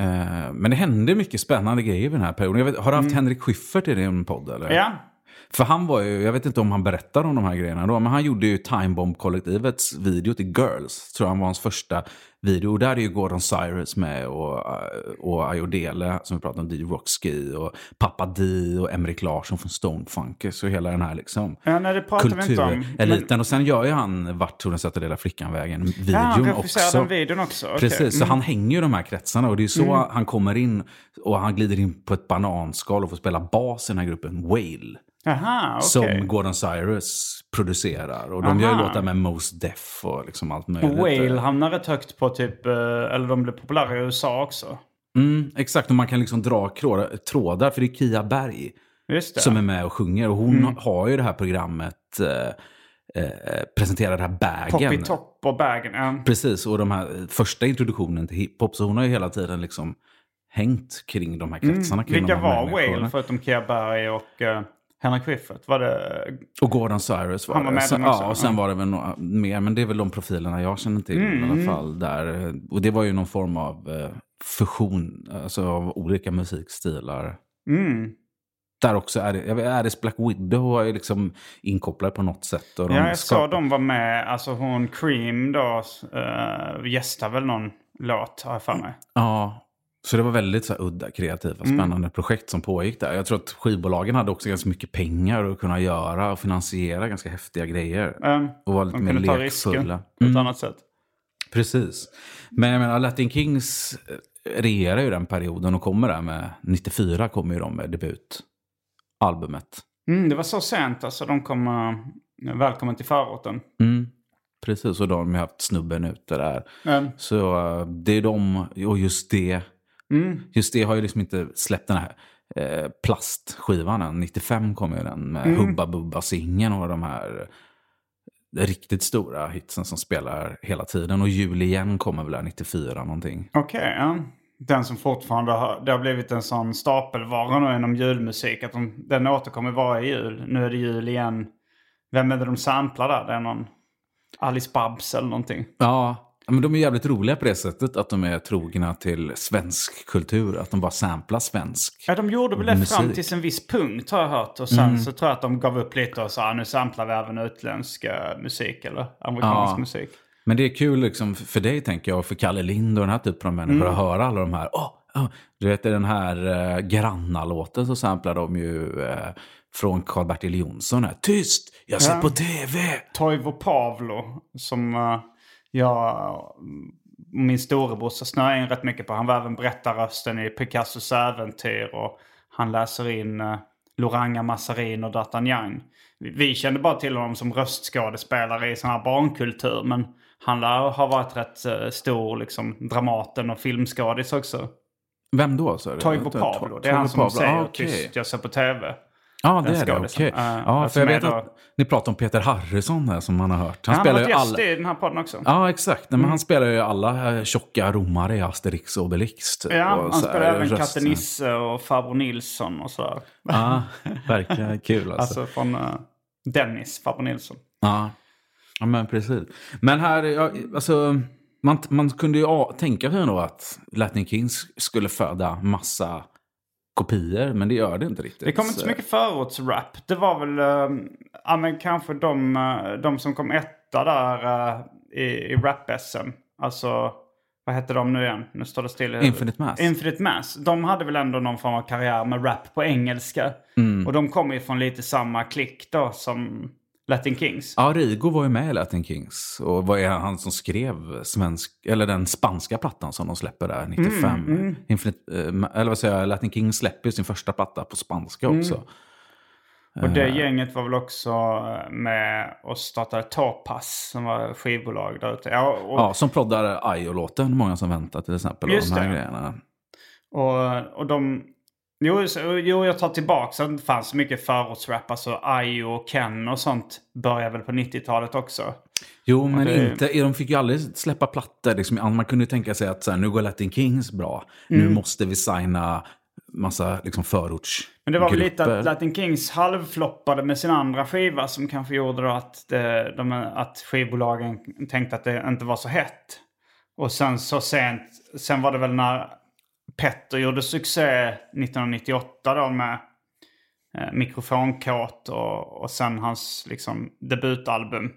Eh, men det hände mycket spännande grejer i den här perioden. Vet, har du haft Henrik Schyffert i din podd? Eller? Ja, För han var ju, jag vet inte om han berättar om de här grejerna då, men han gjorde ju Time Bomb-kollektivets video till Girls. Tror han var hans första video. Och där är ju Gordon Cyrus med och, och Ayodele, som vi pratade om, DJ Rocksky och Pappa D och Emrik Larsson från Stone Funkers och hela den här liksom Ja, nej, det kultureliten. Och sen gör ju han Vart tog den söta lilla flickan vägen, videon ja han också. den videon också. Okej. Precis, så Mm. han hänger ju de här kretsarna och det är så han kommer in och han glider in på ett bananskal och får spela bas i den här gruppen Whale. Jaha, okej. Som Gordon Cyrus producerar. Och de gör ju Aha. låtar med Mos Def och liksom allt möjligt. Och Whale hamnar rätt högt på typ, eh, eller de blir populära i USA också. Mm, exakt, och man kan liksom dra trådar. För det är Kia Berg som är med och sjunger. Och hon har ju det här programmet, eh, eh, presenterar det här Bagen. Poppy Top och Bagen. Ja. Precis, och de här eh, första introduktionen till hiphop. Så hon har ju hela tiden liksom hängt kring de här kretsarna. kring Mm. Vilka var. Whale förutom Kia Berg och uh, Henrik Schyffert? Var det... Och Gordon Cyrus var Han var det. med Sen, den också, ja, och sen var det väl några mer, men det är väl de profilerna jag känner till i alla fall. Där, och det var ju någon form av eh, fusion alltså av olika musikstilar. Mm. Där också är det, vet, Addis Black Widow är ju liksom inkopplad på något sätt. Och de Ja, jag skapar- såg de var med. Alltså hon Cream då uh, gästar väl någon låt har jag för mig. Ja, så det var väldigt så udda, kreativa, Mm. spännande projekt som pågick där. Jag tror att skivbolagen hade också ganska mycket pengar att kunna göra och finansiera ganska häftiga grejer. Um, Och var lite mer lekfulla. på ett Mm. annat sätt. Precis. Men jag menar, Latin Kings eh, regerar ju den perioden och kommer där med, 94 kommer ju de med debutalbumet. Mm, det var så sent alltså. De kom... Uh, välkommen till förorten. Mm. Precis, och har de ju haft snubben ute där. Um, Så eh, det är de, och just det, mm. just det har ju liksom inte släppt den här eh, plastskivan än. 95 kom ju den med Mm. Hubba Bubba singeln och de här riktigt stora hitsen som spelar hela tiden. Och Jul igen kommer väl där 94 någonting. Okej, okay, ja. Den som fortfarande har, det har blivit en sån stapelvara nu inom julmusik. Att de, den återkommer varje jul. Nu är det jul igen. Vem är det de samplar där? Det är någon Alice Babs eller någonting. Ja, men de är jävligt roliga på det sättet att de är trogna till svensk kultur. Att de bara samplar svensk Ja, de gjorde väl det musik. fram till en viss punkt har jag hört. Och sen så tror jag att de gav upp lite och sa nu samplar vi även utländsk eh, musik eller amerikansk Ja. musik. Men det är kul liksom för dig tänker jag och för Kalle Lind och den här typen av människor att höra alla de här. Åh, åh. Du vet i den här uh, Granna-låten så samplar de ju eh, från Karl-Bertil Jonsson. Här. Tyst, jag ser på tv. Toivo Pavlo som uh, jag och min storebrorsa snöade in rätt mycket på. Han var även berättarrösten i Picassos äventyr och han läser in uh, Loranga Massarin och D'Artagnan. Vi, vi kände bara till honom som röstskådespelare i sån här barnkultur men han lär ha varit rätt uh, stor liksom Dramaten och filmskådis också. Vem då? Toivo Pavlo, det är han som säger tyst, jag ser på tv. Ja, det är det. Okej. Eh, ja, för som jag vet då- att ni pratar om Peter Harrison här som man har hört. Han, Han har spelar varit ju gäst alla... i den här podden också. Ja, exakt. Nej, Men han spelar ju alla eh, tjocka romare i Asterix och Obelix. typ. Ja, han så här, spelar även. Katte Nisse och Farbror Nilsson och sådär. Ja, verkligen kul alltså. Alltså från eh, Dennis, Farbror Nilsson. Ja. ja, men precis. Men här, ja, alltså, man, man kunde ju tänka sig ändå att Latin Kings skulle föda massa kopior, men det gör det inte riktigt. Det kom inte så mycket förortsrap. Det var väl, eh, ja men kanske de, eh, de som kom etta där eh, i, i rap-SM. Alltså, vad hette de nu igen? Nu står det still i. Infinite Mass. Infinite Mass. De hade väl ändå någon form av karriär med rap på engelska. Mm. Och de kom ju från lite samma klick då som Latin Kings. Ja, Rigo var ju med i Latin Kings. Och vad är han som skrev svensk, eller den spanska plattan som de släpper där 95? Infinite, eh, eller vad säger jag, Latin Kings släpper sin första platta på spanska också. Och det gänget var väl också eh, med och startade Topaz som var skivbolag där ute. Ja, och, Ja, som proddar Ayo-låten, Många som väntar till exempel. Just och de här det. grejerna. och, och de... Jo, så- jo, jag tar tillbaka det fanns mycket förortsrap. Alltså Ayo och Ken och sånt började väl på 90-talet också. Jo, men det- inte, de fick ju aldrig släppa plattor. Liksom, man kunde ju tänka sig att så här, nu går Latin Kings bra. Mm. Nu måste vi signa massa liksom, förortsgrupper. Men det var väl lite att Latin Kings halvfloppade med sin andra skiva som kanske gjorde att, det, de, att skivbolagen tänkte att det inte var så hett. Och sen så sent, sen var det väl när Petter gjorde succé 1998 då med eh, Mikrofonkåt och, och sen hans liksom debutalbum.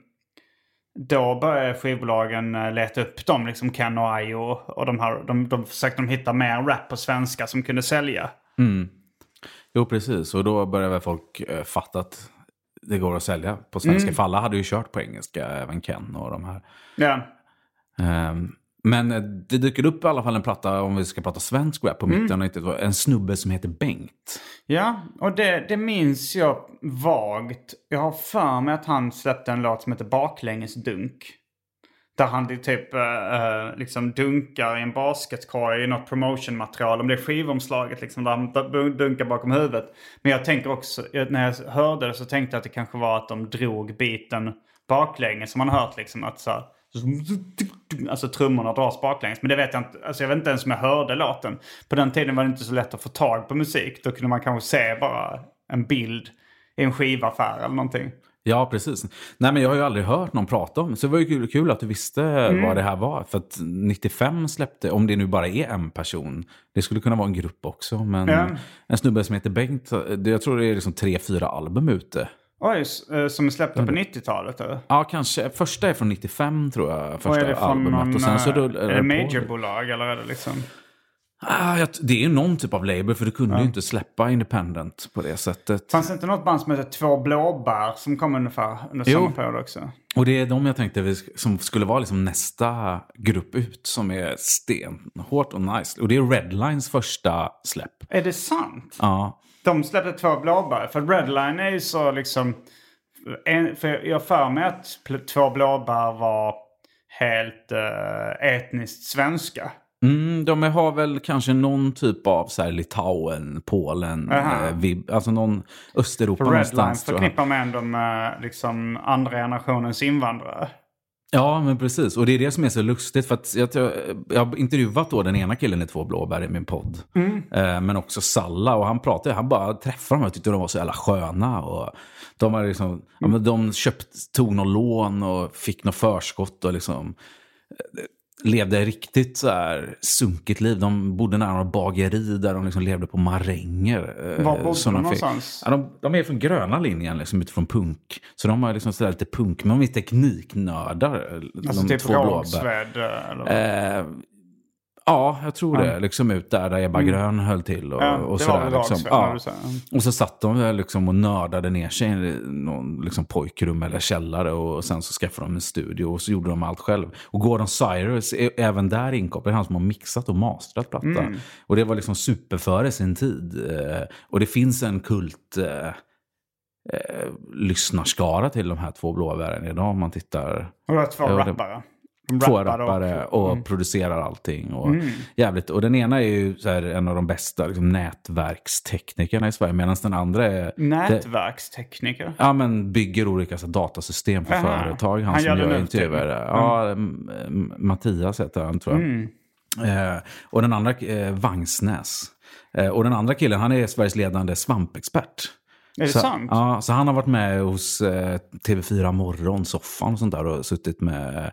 Då började skivbolagen eh, leta upp dem, liksom Ken och Ayo och de här. De, de försökte de hitta mer rap på svenska som kunde sälja. Jo, precis. Och då började väl folk eh, fatta att det går att sälja på svenska. Mm. För alla hade ju kört på engelska, även Ken och de här. Ja. Ehm, men eh, det dyker upp i alla fall en platta, om vi ska prata svensk rap på Mm. mitten av 90-talet. En snubbe som heter Bengt. Ja, och det, det minns jag vagt. Jag har för mig att han släppte en låt som heter Baklängesdunk. Där han typ eh, liksom dunkar i en basketkorg i något promotionmaterial. Om det är skivomslaget liksom där han dunkar bakom huvudet. Men jag tänker också, när jag hörde det så tänkte jag att det kanske var att de drog biten baklänges. Som man hört liksom att så här, Alltså trummorna dras baklänges. Men det vet jag inte. Alltså jag vet inte ens om jag hörde låten. På den tiden var det inte så lätt att få tag på musik. Då kunde man kanske se bara en bild i en skivaffär eller någonting. Ja, precis. Nej, men jag har ju aldrig hört någon prata om det. Så det var ju kul, att du visste Mm. vad det här var. För att 95 släppte, om det nu bara är en person, det skulle kunna vara en grupp också. Men Ja. en snubbe som heter Bengt, det- jag tror det är liksom tre, fyra album ute. Oj, eh, som är släppta på 90-talet eller? Ja, kanske. Första är från 95 tror jag. Och Första är det från albumet. någon, och sen så eh, är det majorbolag eller är det liksom? Ah, det är ju någon typ av label, för du kunde ju inte släppa independent på det sättet. Fanns det inte något band som heter Två blåbär som kom ungefär under Jo. samma period också? Och det är de jag tänkte som skulle vara liksom nästa grupp ut som är stenhårt och nice. Och det är Redlines första släpp. Är det sant? Ja, De släppte två blåbär. För Redline är ju så liksom... En, för jag för mig att två blåbär var helt eh, etniskt svenska. Mm, de har väl kanske någon typ av så här, Litauen, Polen, eh, vib, alltså någon Östeuropa För Redline någonstans. jag. förknippar man ändå med liksom andra generationens invandrare. Ja, men precis. Och det är det som är så lustigt. För att jag, jag, har intervjuat då den ena killen i Två blåbär i min podd. Eh, men också Salla. Och han pratade, han bara träffade dem och tyckte de var så jävla sköna. Och de, har liksom, ja, men de köpt, tog något lån och fick något förskott. Och liksom, levde riktigt så här sunkigt liv. De bodde nära bageri där de liksom levde på maränger. eh, Var bodde de någonstans? Ja, de, de är från gröna linjen, liksom, utifrån punk. Så de har liksom sådär lite punk, men de är tekniknördar. Alltså de typ? Eh, ja, jag tror det. Liksom ut där, där Ebba Grön höll till. Och, Mm. Ja, och sådär, liksom. Ja. Och så satt de där liksom och nördade ner sig i någon liksom pojkrum eller källare. Och sen så skaffade de en studio och så gjorde de allt själv. Och Gordon Cyrus är även där inkopplad. Han som har mixat och mastrat platta. Mm. Och det var liksom superföre sin tid. Eh, och det finns en kult... Eh, eh, lyssnarskara till de här två blåbären idag om man tittar. Och det var två Ja, rappare. Två rappare och- och Mm. producerar allting. Och, jävligt. och den ena är ju här, en av de bästa liksom, nätverksteknikerna i Sverige. Medan den andra är... Det, Nätverkstekniker. ja, men bygger olika så, datasystem för Aha. företag. Han, Han som gör det intervjuer. Ja, Mattias heter han tror jag. Mm. Eh, och den andra, eh, Vangsnäs. Eh, och den andra killen, han är Sveriges ledande svampexpert. Är det så, sant? Ja, så han har varit med hos eh, TV4 Morgon, soffan och sånt där och suttit med...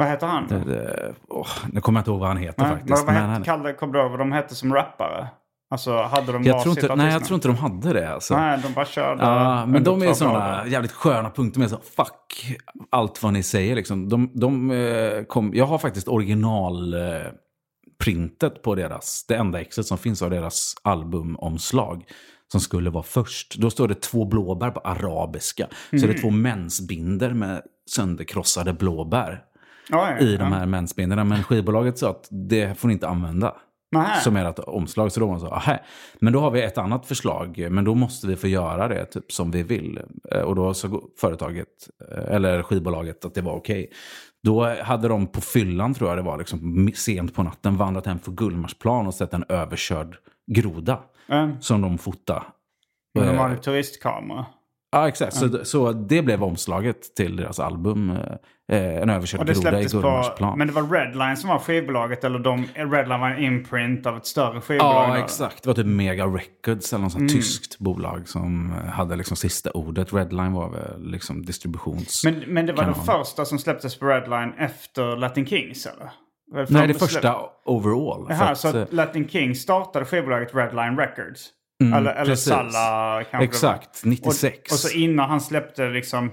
Vad heter han? då? Eh, åh, nu kommer jag inte ihåg vad han heter Nej, faktiskt. Vad, vad hette, kallade, kommer du ihåg vad de hette som rappare? Alltså hade de jag tror inte, nej, jag tror inte de hade det. Alltså. Nej, de bara körde. Ja, men de är sådana jävligt sköna punkter. Med så, fuck allt vad ni säger. Liksom. De, de, eh, kom, jag har faktiskt original eh, på deras, det enda exet som finns av deras albumomslag. Som skulle vara först. Då står det två blåbär på arabiska. Så Mm. det är två mensbinder med sönderkrossade blåbär. Ja, ja, I de här mensbinderna. Men skivbolaget sa att det får ni inte använda. Nähä. Som ert omslag. Så då var man så, aha. Men då har vi ett annat förslag. Men då måste vi få göra det typ, som vi vill. Eh, Och då sa företaget, eh, eller skivbolaget, att det var okej. Då hade de på fyllan, tror jag det var, liksom, sent på natten vandrat hem för Gullmarsplan och sett en överkörd groda. Mm. Som de fotade. Men de Eh, har en turistkamera. Ja, exakt. Så, så det blev omslaget till deras album. Eh, en överkörd groda i. Gullmarsplan. Men det var Redline som var skivbolaget eller de, Redline var en imprint av ett större skivbolag? Ja, exakt. Det var typ Mega Records eller något Mm. tyskt bolag som hade liksom sista ordet. Redline var väl liksom distributions... Men, men det var det kanon. första som släpptes på Redline efter Latin Kings eller? Var Nej, det första overall. för Jaha, att, så eh, att Latin Kings startade skivbolaget Redline Records? Mm, eller eller precis. Salla kanske. Exakt, 96. Och, och så innan han släppte liksom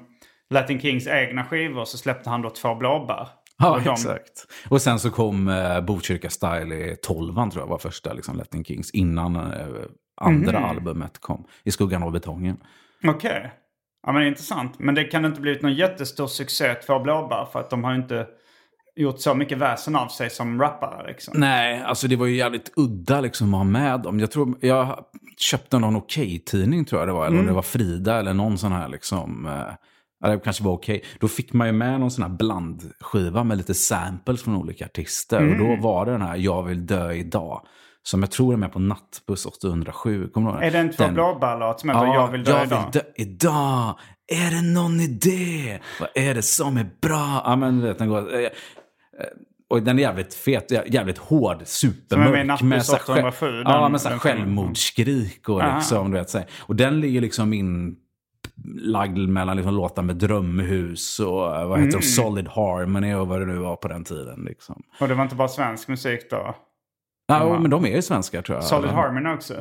Latin Kings egna skivor så släppte han då två blåbär. Ja, Och de- exakt. Och sen så kom eh, Botkyrka Style i 12 tror jag var första liksom, Latin Kings. Innan eh, andra Mhm. albumet kom. I skuggan av betongen. Okej. Ja men intressant. Men det kan inte blivit någon jättestor succé, två blåbär, för att de har ju inte gjort så mycket väsen av sig som rappare liksom. Nej, alltså det var ju jävligt udda liksom att ha med dem. Jag tror, jag köpte någon Okej-tidning tror jag det var. Eller om Mm. det var Frida eller någon sån här liksom. Eh, det kanske var Okej. Då fick man ju med någon sån här blandskiva med lite samples från olika artister. Och Mm. då var det den här Jag vill dö idag. Som jag tror är med på Nattbuss 807. Kommer du ihåg den? Är det en två Den- blåbär-låt som heter Ja, Jag vill dö jag idag? vill dö idag. Är det någon idé? Vad är det som är bra? Ja, men vet, den går... Och den är jävligt fet, jä- jävligt hård, Som är med supermörk. Så här 807, själv- den- Ja, med så här den- självmordsskrik och liksom, du vet, så. Och den ligger liksom in lagd mellan liksom låtar med Drömhus och vad heter Mm. de, Solid Harmony och vad det nu var på den tiden. Liksom. Och det var inte bara svensk musik då? Ja, men de är ju svenska tror jag. Solid Harmony också?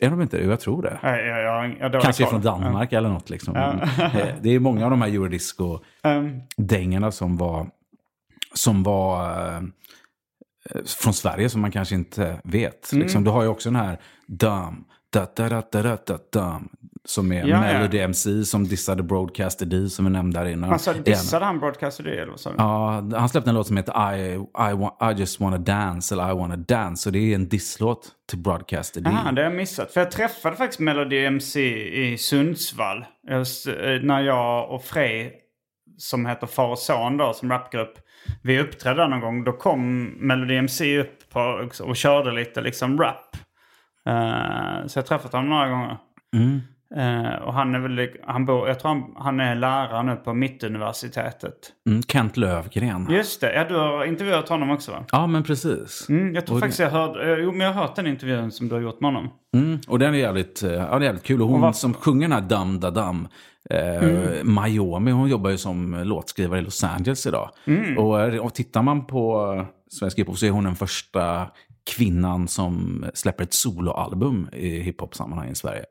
Är de inte det? Jag tror det. Jag, jag, jag, jag, Kanske från Danmark eller något. Liksom. Ja. Eh, Det är många av de här eurodisco-dängorna Um, som var, som var eh, från Sverige som man kanske inte vet. Mm. Liksom, du har ju också den här Dum, da, da, da, da, da, da, dum, som är Ja, ja. Melody MC som dissade Broadcaster D som vi nämnde där innan. alltså dissade han Broadcaster det eller vad sa du? Ja, han släppte en låt som heter I, I, wa- I just wanna dance eller I wanna dance. Och det är en disslåt till Broadcaster D. Ah, det har jag missat. För jag träffade faktiskt Melody MC i Sundsvall. Eh, när jag och Frej, som heter Far och Son då, som rapgrupp, vi uppträdde där någon gång. Då kom Melody MC upp på, och körde lite liksom rap. Eh, så jag har träffat honom några gånger. Eh, och han är väl, han bor, jag tror han, han är lärare nu på Mittuniversitetet. Mm, Kent Lövgren. Just det, ja du har intervjuat honom också va? Ja, men precis. Mm, jag tror Och faktiskt jag hörde, eh, jo men jag har hört den intervjun som du har gjort med honom. Mm, och den är jävligt, ja, det är jävligt kul. Och hon vad- som sjunger den här Dum Da Dum, eh, Mayomi, hon jobbar ju som låtskrivare i Los Angeles idag. Och, eh, och tittar man på Svensk hiphop så är hon den första kvinnan som släpper ett soloalbum i hiphop-sammanhang i Sverige.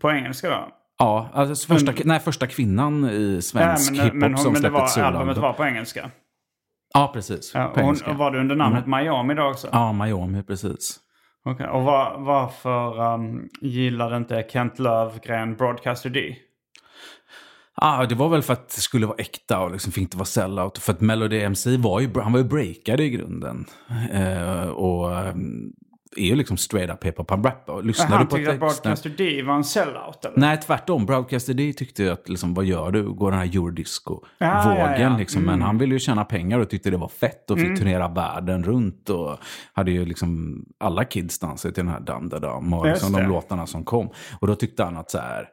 På engelska då? Ja, alltså första, nej, första kvinnan i svensk men, hiphop men, hon- som men det släpper ett var, albumet soloalbum. var på engelska. Ja, precis. Ja, och hon, och var det under namnet Miami då också? Ja, Mayomi, precis. Okej, Och var, varför um, gillade inte Kent Lövgren Broadcaster D? Ah, det var väl för att det skulle vara äkta och liksom fick inte vara sellout. För att Melody MC var ju, han var ju breakad i grunden. Eh, och ehm, är ju liksom straight up hiphop. Han rappar. Och Lyssnar han du på tyckte att texten? Broadcaster D var en sellout eller? Nej, tvärtom. Broadcaster D tyckte ju att, liksom, vad gör du? Går den här eurodisco-vågen ja, ja. liksom. Men han ville ju tjäna pengar och tyckte det var fett och fick turnera världen runt. Och hade ju liksom alla kids dansat till den här Dum Da Dum och liksom de låtarna som kom. Och då tyckte han att så här,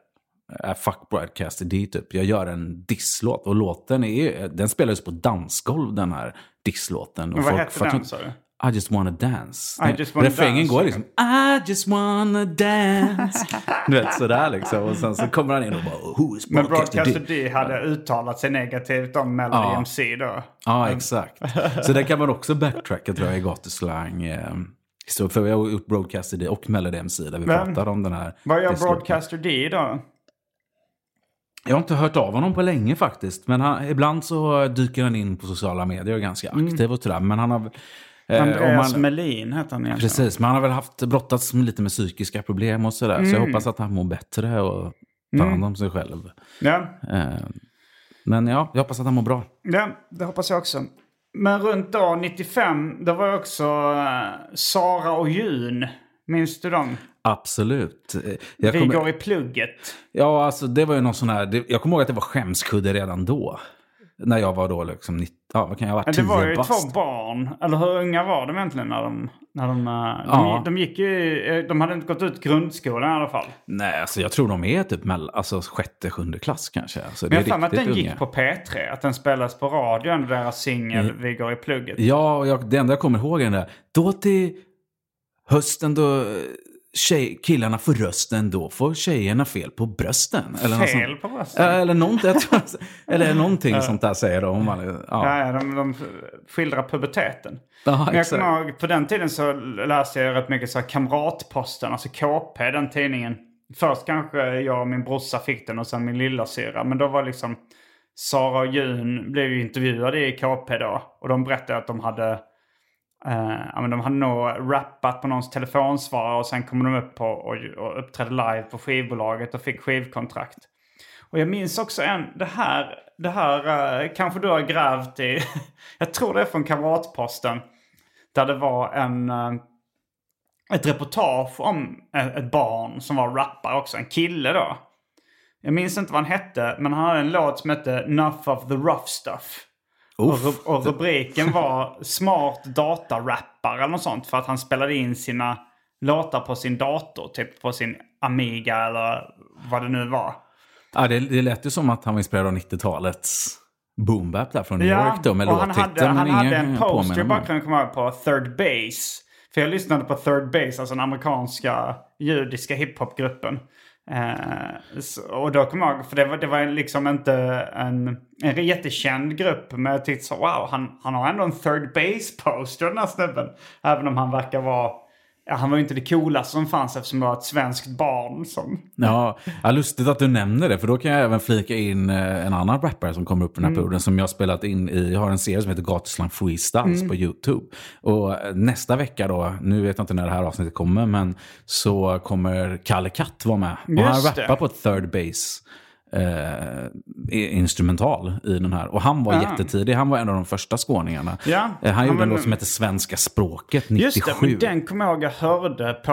äh, fuck Broadcaster D typ. Jag gör en disslåt. Och låten är, den spelades på dansgolv den här disslåten. Och Men vad hette den sa du? I just wanna dance. I just wanna Refrängen dance, går liksom I just wanna dance. du vet sådär liksom. Och sen så kommer han in och bara Who is Men broadcaster D? Hade uttalat sig negativt om Melody Ja. MC då. Ja, exakt. Så det kan man också backtracka tror jag i gatuslang. Eh, så för vi har gjort Broadcaster D och Melody MC där vi Men- pratade om den här. Vad gör. Broadcaster D då? Jag har inte hört av honom på länge faktiskt. Men han, ibland så dyker han in på sociala medier och är ganska aktiv och sådär. Men han har... eh, Andreas man- Melin hette han egentligen. Precis, men han har väl haft brottats lite med psykiska problem och sådär. Så jag Mm. hoppas att han mår bättre och tar hand om sig själv. Ja, Eh, Men ja, jag hoppas att han mår bra. ja, det hoppas jag också. Men runt år 95, då var också eh, Sara och Jun. Minns du dem? Absolut. Eh, Jag Vi kommer, går i plugget. Ja, alltså det var ju någon sån här... Jag kommer ihåg att det var skämskudde redan då. När jag var då liksom 90, ja, vad kan jag ha varit? Det var 10 ju bast. två barn. Eller hur unga var de egentligen när de... När de, eh, Ja. de, de gick ju... eh, De hade inte gått ut grundskolan i alla fall. Nej, alltså jag tror de är typ mell, alltså sjätte, sjunde klass kanske. Alltså, Men jag har att den unga. gick på P3. Att den spelas på radion, deras singel Vi går i plugget. Ja, och jag, det enda jag kommer ihåg är den där. Då till hösten då tjej, killarna får rösten, då får tjejerna fel på brösten. Eller något Fel sånt. på brösten? Ja, eller tror, eller någonting sånt där säger de. Man, ja. De, de skildrar puberteten. Ja, Men jag kommer ihåg, på den tiden så läste jag rätt mycket så här Kamratposten, alltså KP, den tidningen. Först kanske jag och min brorsa fick den och sen min lillasyra. Men då var liksom Sara och Jun blev ju intervjuade i KP då. Och de berättade att de hade, Uh, ja, men de hade nog rappat på någons telefonsvarare och sen kom de upp på och, och uppträdde live på skivbolaget och fick skivkontrakt. Och jag minns också en, det här, det här uh, kanske du har grävt i, jag tror det är från Kamratposten. Där det var en, uh, ett reportage om ett, ett barn som var rappare också, en kille då. Jag minns inte vad han hette, men han hade en låt som hette Nuff of the rough stuff. Uff. och rubriken var Smart datarappare eller något sånt. För att han spelade in sina låtar på sin dator. Typ på sin Amiga eller vad det nu var. Ja, det, det lät ju som att han var inspirerad av 90-talets boombap där från New York då med och han låttiteln. hade, han hade en poster i bakgrunden kommer på Third Base. För jag lyssnade på Third Base, alltså den amerikanska judiska hiphopgruppen. Eh, så- och då kommer jag ihåg, för det var, det var liksom inte en, en jättekänd grupp. Men jag tyckte så, wow, han, han har ändå en Third Base poster den här snubben. Även om han verkar vara, ja, han var ju inte det coolaste som fanns eftersom det var ett svenskt barn som... Ja, ja, lustigt att du nämner det, för då kan jag även flika in eh, en annan rappare som kommer upp den här perioden som jag har spelat in i, jag har en serie som heter Gatuslang Freestyles på YouTube. Och eh, nästa vecka då, nu vet jag inte när det här avsnittet kommer, men så kommer Kalle Katt vara med. Och han Just det. rappar på third base. Eh, instrumental i den här. Och han var Ja. jättetidig, han var en av de första skåningarna. Ja, Eh, han, gjorde var en låt som heter Svenska språket 97. Just det, men den kommer jag ihåg jag hörde på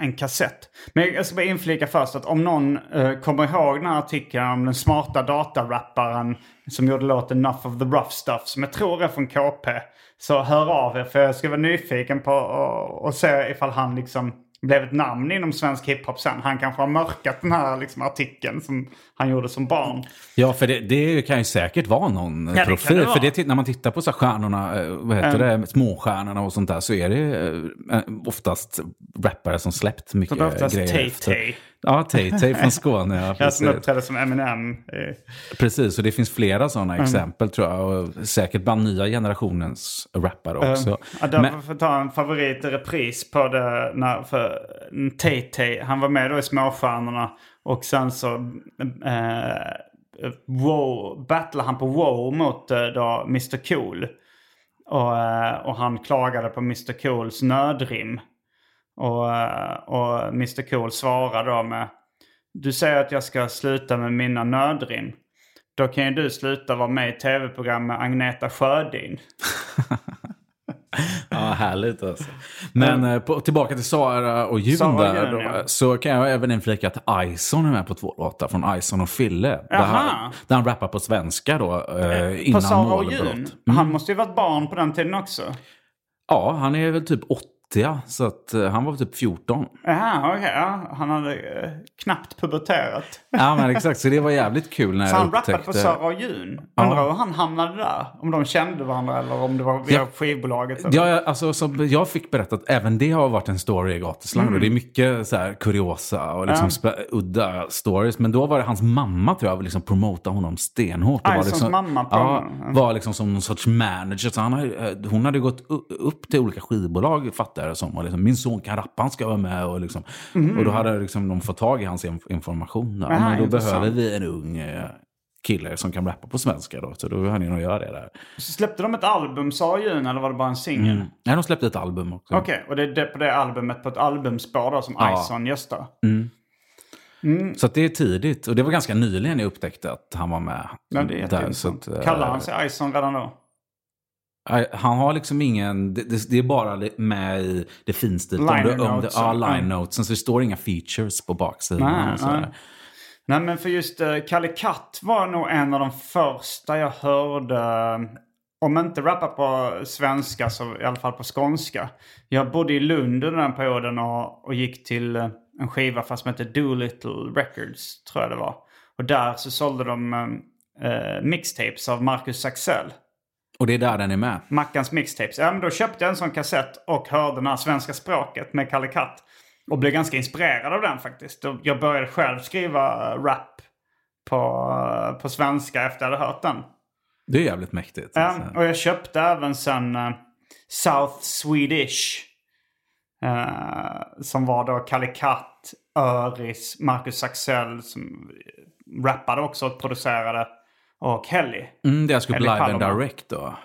eh, en kassett. Men jag ska bara inflika först att om någon eh, kommer ihåg den här artikeln om den smarta datarapparen som gjorde låten Enough of the Rough Stuff som jag tror är från KP. Så hör av er för jag ska vara nyfiken på och, och se ifall han liksom blev ett namn inom svensk hiphop sen. Han kanske har mörkat den här liksom, artikeln som han gjorde som barn. Ja, för det, det kan ju säkert vara någon kan profil. det för det, när man tittar på så stjärnorna, eh, vad heter det, småstjärnorna och sånt där, så är det eh, oftast rappare som släppt mycket grejer. Tay efter. Ja, Tay-Tay från Skåne. Ja, Jag som uppträdde som Eminem. eh, precis, och det finns flera sådana Mm. exempel tror jag. Och säkert bland nya generationens rappare också. Um, ja, där Men- får ta en favorit repris på det. När, för Tay-Tay, han var med då i Småstjärnorna. Och sen så eh, wow, battlade han på wow mot eh, då Mr Cool. Och, eh, och han klagade på Mr Cools nödrim. Och, eh, och Mr Cool svarade då med Du säger att jag ska sluta med mina nödrim. Då kan ju du sluta vara med i tv-program med Agneta Sjödin. Ja, härligt alltså. Men eh, på, tillbaka till Sara och Jun Sara där. Jun, då, ja. Så kan jag även inflika att Ison är med på två låtar från Ison och Fille. Där han, där han rappar på svenska då. Eh, innan På Sara och. Jun. Han måste ju varit barn på den tiden också. Ja, han är väl typ 80, så att, eh, han var typ 14. Jaha, okej. ja. Han hade eh, knappt puberterat. Ja, men exakt. Så det var jävligt kul när Så han jag rappade upptäckte... på Sara och Jun. Undrar hur han hamnade där. Om de kände varandra eller om det var via Ja. skivbolaget. eller- Ja, ja, alltså, som jag fick berättat, även det har varit en story i gatuslang. Och det är mycket så här kuriosa och liksom spä- udda stories. Men då var det hans mamma tror jag liksom promota honom stenhårt. Det var Isons liksom, mamma ja, prom- var liksom som någon sorts manager. Så han, eh, hon hade gått upp till olika skivbolag, fattar det som. Och liksom, Min son kan rappa, han ska vara med. Och, liksom, och då hade liksom de fått tag i hans inf- information. Där. Aha, men då intressant. behöver vi en ung eh, kille som kan rappa på svenska. Då. Så då hann jag nog göra det där. Så släppte de ett album, och Jun, eller var det bara en singel? Ja, de släppte ett album också. Okej, och det är det på det albumet på ett albumspår då som Ja. Ison gästar. Så att det är tidigt. Och det var ganska nyligen jag upptäckte att han var med. Ja, det är där, så att, eh, Kallar han sig Ison redan då? Han har liksom ingen... Det, det, är bara med i det finstilta. Liner om det- notesen. Ja, line notesen. Så det står inga features på baksidan. Nej, nej. Nej men för just uh, Kalle Katt var nog en av de första jag hörde. Om inte rappa på svenska så i alla fall på skånska. Jag bodde i Lund under den perioden och, och gick till eh, en skiva fast som hette Doolittle Records tror jag det var. Och där så sålde de eh, mixtapes av Marcus Axel. Och det är där den är med. Mackans mixtapes. Ja, men då köpte jag en sån kassett och hörde det här svenska språket med Kalle Katt. Och blev ganska inspirerad av den faktiskt. Jag började själv skriva eh, rap på, eh, på svenska efter jag hade hört den. Det är jävligt mäktigt. Ja, alltså. och jag köpte även sen eh, South Swedish. eh, som var då Kalle Katt, Öris, Marcus Axel som rappade också och producerade. Och Helly. Mm, det skulle Eller live and direct då.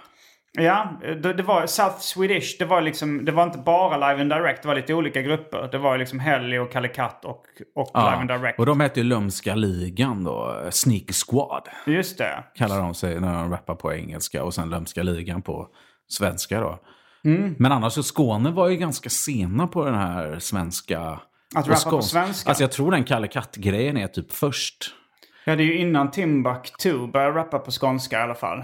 Ja, det, det var South Swedish. Det var liksom, det var inte bara Live and Direct. Det var lite olika grupper. Det var liksom Helly och Kalle Katt och, och Live and Direct. Och de hette ju Lömska ligan då. Sneaky Squad Just det. kallar de sig när de rappar på engelska. Och sen Lömska ligan på svenska då. Mm. Men annars så Skåne var ju ganska sena på den här svenska... Att rappa på svenska? Alltså jag tror den Kalle Katt-grejen är typ först. Ja, det är ju innan Timbuktu började rappa på skånska i alla fall.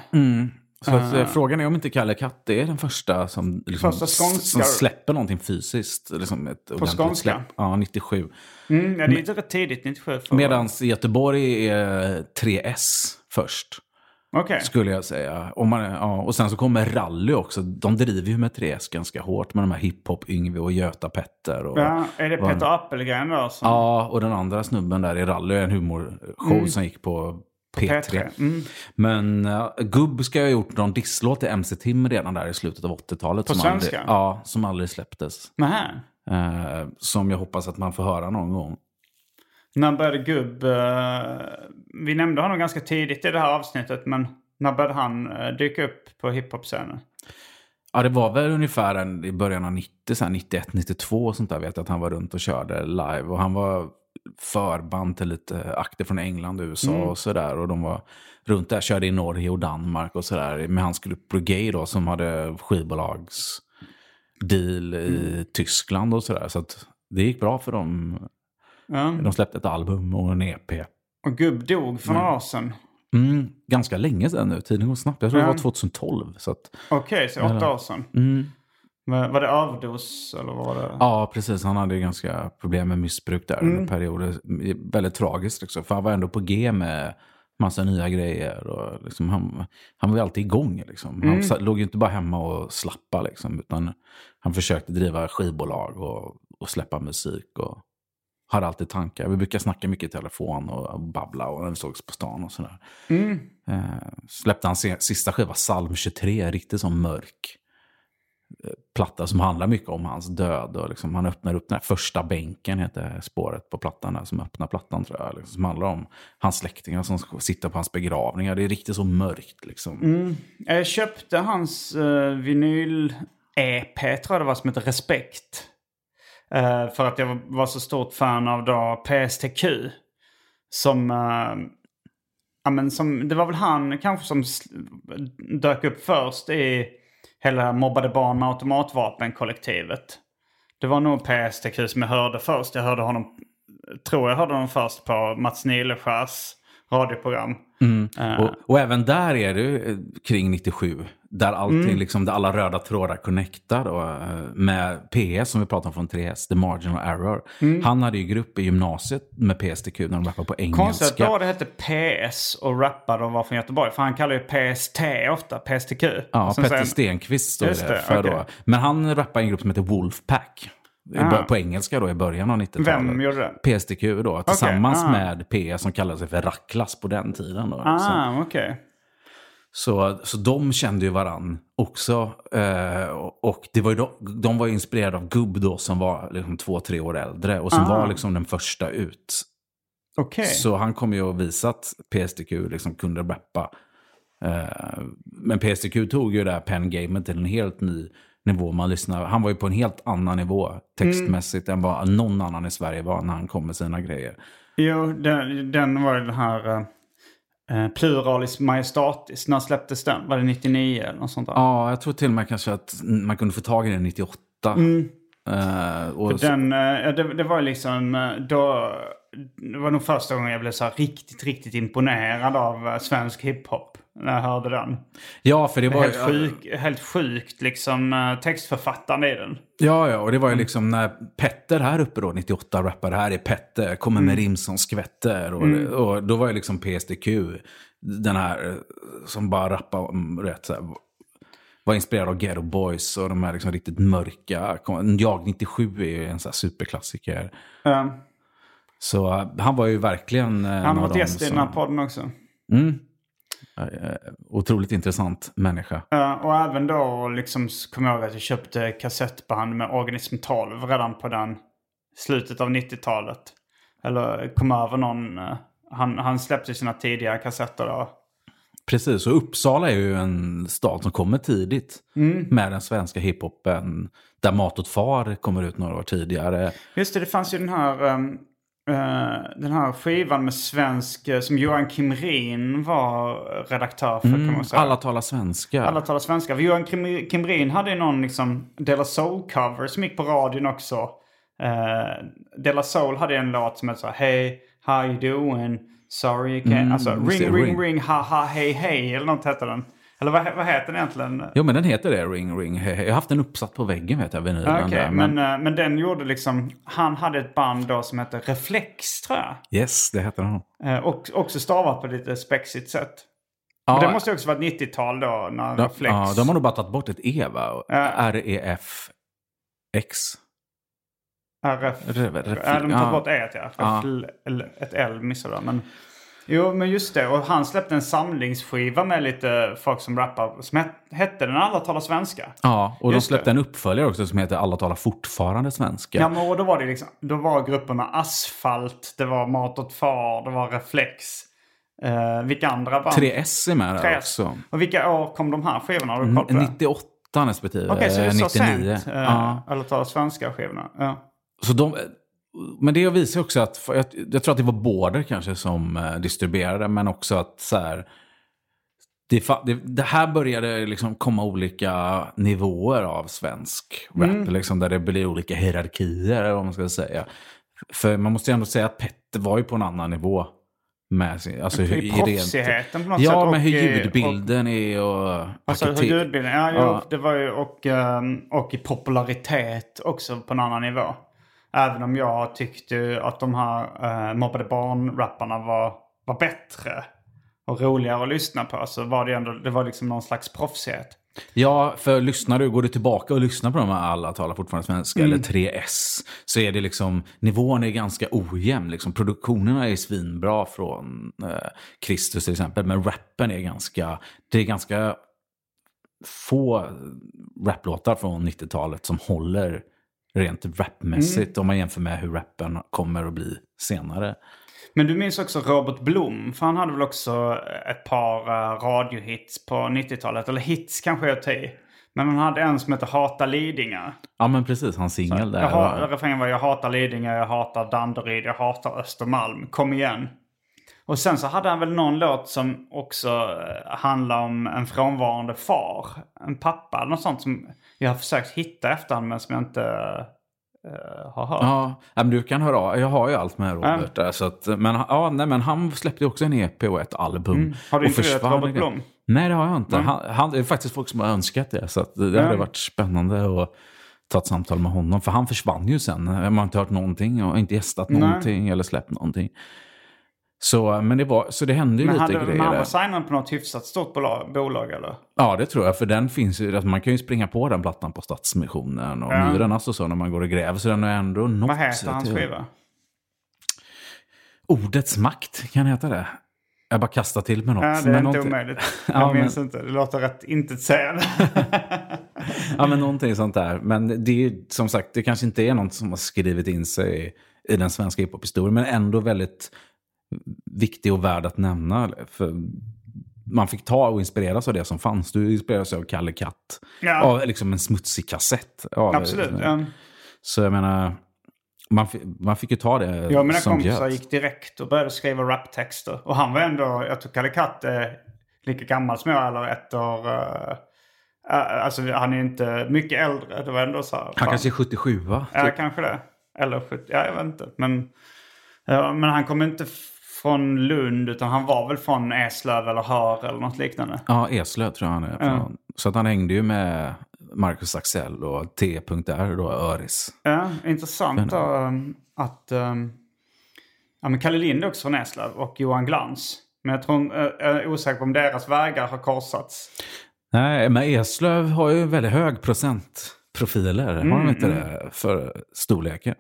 Så att, eh, frågan är om inte Kalle Katt är den första som, liksom, Första som släpper någonting fysiskt. Liksom ett ordentligt skånska? Släpp. Ja, 97. Mm, ja, det är ju rätt tidigt, 97. För... Medan Göteborg är 3S först. Okej. Skulle jag säga. Och, man, ja, och sen så kommer rally också. De driver ju med 3S ganska hårt med de här hiphop, Yngve och Göta Petter. Och, Ja, är det Peter Appelgren då? Som... Ja, och den andra snubben där i rally, en humorshow som gick på P3. P3. Mm. Men uh, Gubb ska ha gjort någon disslåt till MC Tim redan där i slutet av 80-talet. På som svenska? Aldrig, ja, som aldrig släpptes. Nähä. Eh, som jag hoppas att man får höra någon gång. När började Gubb... eh, vi nämnde honom ganska tidigt i det här avsnittet, men när började han eh, dyka upp på hiphop-scenen? Ja, det var väl ungefär en, i början av 90, så här 91, 92 och sånt där vet jag att han var runt och körde live. Och han var förband till lite akter från England och USA Mm. och sådär. Och de var runt där, körde i Norge och Danmark och sådär. Med hans grupp Brigade då som hade skivbolags deal i Mm. Tyskland och sådär. Så att det gick bra för dem. Ja. De släppte ett album och en EP. Och gubb dog för några år sedan. Mm, ganska länge sedan nu, tiden går snabbt. Jag tror Ja. det var 2012. Så att, Okej, så åtta år sedan. mm. Men Var det överdos eller var det? Ja, precis. Han hade ganska problem med missbruk där Mm. under perioder. Väldigt tragiskt liksom. För han var ändå på G med massa nya grejer. Och liksom han, han var alltid igång. Liksom. Han Mm. låg ju inte bara hemma och slappa. Liksom, utan han försökte driva skivbolag och, och släppa musik. Och hade alltid tankar. Vi brukar snacka mycket i telefon och babbla och när vi sågs på stan och sådär. Mm. Eh, släppte han sista skiva, Psalm 23, riktigt som mörk eh, platta som handlar mycket om hans död. Och liksom, han öppnar upp den här första bänken, heter spåret på plattan, där, som öppnar plattan tror jag. Liksom, som handlar om hans släktingar som sitter på hans begravningar. Det är riktigt så mörkt liksom. Mm. Jag köpte hans uh, vinyl-EP, tror jag det var, som heter Respekt. Uh, för att jag var, så stort fan av då PSTQ. Som, uh, ja, men som, det var väl han kanske som dök upp först i hela mobbade barn med automatvapen-kollektivet. Det var nog PSTQ som jag hörde först. Jag hörde honom, tror jag hörde honom först på Mats Nileskärs radioprogram. Eh, Och, och även där är det eh, kring 97. Där allting, Mm. liksom, där alla röda trådar connectar då, eh, med PS som vi pratade om från 3S, The Marginal Error. Mm. Han hade ju grupp i gymnasiet med PSTQ när de rappade på engelska. Konstigt att då det hette PS och rappade och var från Göteborg. För han kallar ju PST ofta, PSTQ. Ja, Och sen Petter säger- Stenqvist står det det, för okej. då. Men han rappade i en grupp som heter Wolfpack. Ah. På engelska då i början av 90-talet. Vem gjorde det? PSTQ då, tillsammans ah. med PS som kallade sig för Racklas på den tiden. Då. Ah, okej. Så, så de kände ju varann också. Eh, och- det var ju de, de var inspirerade av Gubb då som var liksom två, tre år äldre. Och som Ah. var liksom den första ut. Okej. Så han kom ju och visat att PSTQ liksom kunde rappa. Eh, men PSTQ tog ju det här pen-gamet till en helt ny nivå. Man lyssnar, han var ju på en helt annan nivå textmässigt än vad någon annan i Sverige var när han kom med sina grejer. Jo, den, den var ju den här uh, Pluralis Majestatis. När släpptes den? Var det 99 eller något sånt där? Ja, jag tror till och med kanske att man kunde få tag i den 98. Eh, och För så- den, eh, det, det var liksom eh, då... Det var nog första gången jag blev så riktigt, riktigt imponerad av eh, svensk hiphop. När jag hörde den. ja, för det var Helt, sjuk, helt sjukt liksom eh, textförfattaren i den. Ja, ja, och det var ju liksom när Petter här uppe då, 98, rappade här är Petter, kommer med rim som skvätter. Och, och då var ju liksom PSDQ, den här eh, som bara rappade om, rätt så här, var inspirerad av Ghetto Boys och de här liksom riktigt mörka. Jag 97 är ju en sån här superklassiker. Eh, Så eh, han var ju verkligen en han av var dem gäst i den här podden också. Mm. Eh, Otroligt intressant människa. Eh, och även då liksom kommer jag ihåg att jag köpte kassettband med Organism 12 redan på den slutet av 90-talet. Eller kom över någon... eh, han, han släppte sina tidiga kassetter då. Precis, och Uppsala är ju en stad som kommer tidigt med den svenska hiphopen. Där Mat åt far kommer ut några år tidigare. Just det, det fanns ju den här, eh, den här skivan med svensk, eh, som Johan Kimrin var redaktör för kan man säga. Alla talar svenska. Alla talar svenska. För Johan Kim- Kimrin hade ju någon liksom Dela Soul-cover som gick på radion också. Uh, Dela Soul hade en låt som hette så här, Hey, how you doing? Sorry you can't... alltså, ring, ring, ring. ring, ha, ha, hej, hej. Eller något hette den. Eller vad, vad heter den egentligen? Jo, men den heter det, Ring Ring. Jag har haft den uppsatt på väggen, vet jag, vinylen Okej, där. men, eh, men den gjorde liksom... Han hade ett band då som hette Reflex, tror jag. Yes, det heter den. Eh, och också stavat på lite spexigt sätt. Ja, det måste ju också vara 90-tal då, när ja, Reflex... ja, de har nog bara tagit bort ett E, va? Ja. R-E-F-X. RF... Re- Ja, de ja. bort E ja. Ett L missade jag. Men... Jo, men just det. Och han släppte en samlingsskiva med lite folk som rappar. Som het- hette den Alla talar svenska. Ja, och de Just släppte det. en uppföljare också som heter Alla talar fortfarande svenska. Ja, men och då var det liksom... Då var grupperna Asfalt, det var Mat åt far, det var Reflex. Eh, vilka andra band? 3S är med där 3S. också. Och vilka år kom de här skivorna? Har du koll på det? 98 respektive Okej, så det är så 99. sent? eh, Ja. Alla talar svenska skivorna. Ja. Så de, men det visar också att, jag, jag tror att det var Border kanske som eh, distribuerade, men också att så här, det, det, det, här började liksom komma olika nivåer av svensk rap, mm. liksom, där det blir olika hierarkier, eller vad man ska säga. För man måste ju ändå säga att Petter var ju på en annan nivå. Med sin, alltså, I proffsigheten på något ja, sätt. Ja, men hur ljudbilden och, är och... Alltså hur ljudbilden, ja, ja. det var ju och, ehm, och i popularitet också på en annan nivå. Även om jag tyckte att de här uh, mobbade barn-rapparna var, var bättre och roligare att lyssna på så var det ändå det var liksom någon slags proffsighet. Ja, för lyssnar du, går du tillbaka och lyssnar på de här alla talar fortfarande svenska, mm. eller 3S, så är det liksom, nivån är ganska ojämn. Liksom. Produktionerna är svinbra från eh, Kristus till exempel, men rappen är ganska, det är ganska få raplåtar från 90-talet som håller rent rapmässigt mm. om man jämför med hur rappen kommer att bli senare. Men du minns också Robert Blom, för han hade väl också ett par uh, radiohits på 90-talet. Eller hits kanske jag tar i. Men han hade en som heter Hata Lidingö. Ja men precis, hans singel där. Jag refrängen var Jag hatar Lidingö, jag hatar Danderyd, jag hatar Östermalm. Kom igen. Och sen så hade han väl någon låt som också uh, handlar om en frånvarande far. En pappa eller något sånt som jag har försökt hitta efter honom men som jag inte uh, har hört. Ja, men du kan höra av. Jag har ju allt med Robert. Mm. så att, men, ja, nej, men han släppte också en EP och ett album. Mm. Har du intervjuat Robert Blom? Nej, det har jag inte. Mm. Han, han, det är faktiskt folk som har önskat det. Så det mm. hade varit spännande att ta ett samtal med honom. För han försvann ju sen. Man har inte hört någonting och inte gästat någonting eller släppt någonting. Så, men det, var, så det hände ju men lite hade, grejer. Men han var signad på något hyfsat stort bolag, bolag eller? Ja, det tror jag. För den finns ju, alltså man kan ju springa på den plattan på Stadsmissionen och ja. Myrornas och så när man går och gräver. Så den har ändå nått Vad heter hans skiva? Ordets makt, kan heta det? Jag bara kastar till med något. Ja, det är inte omöjligt. Jag ja, minns men... inte. Det låter rätt intetsägande. ja, men någonting sånt där. Men det är som sagt, det kanske inte är något som har skrivit in sig i den svenska hiphop-historien. Men ändå väldigt viktig och värd att nämna. För man fick ta och inspireras av det som fanns. Du inspirerades av Kalle Katt. Ja. Av liksom en smutsig kassett. Av, Absolut. Ja. Så jag menar, man, man fick ju ta det Ja, mina kompisar gick direkt och började skriva raptexter. Och han var ändå, jag tror Kalle Katt är lika gammal som jag eller ett år. Uh, alltså han är inte mycket äldre. Det var ändå så här, Han fan. kanske är 77 va? Ja, typ. kanske det. Eller 70, ja jag vet inte. Men, uh, men han kommer inte från Lund utan han var väl från Eslöv eller Hör eller något liknande. Ja, Eslöv tror jag han är från. Ja. Så att han hängde ju med Marcus Axel och T.R. då, Öris. Ja, intressant då, um, att um, ja, men Kalle Lind är också från Eslöv och Johan Glans. Men jag, tror, uh, jag är osäker på om deras vägar har korsats. Nej, men Eslöv har ju väldigt hög procent profiler. Mm, har de inte mm. det för storleken?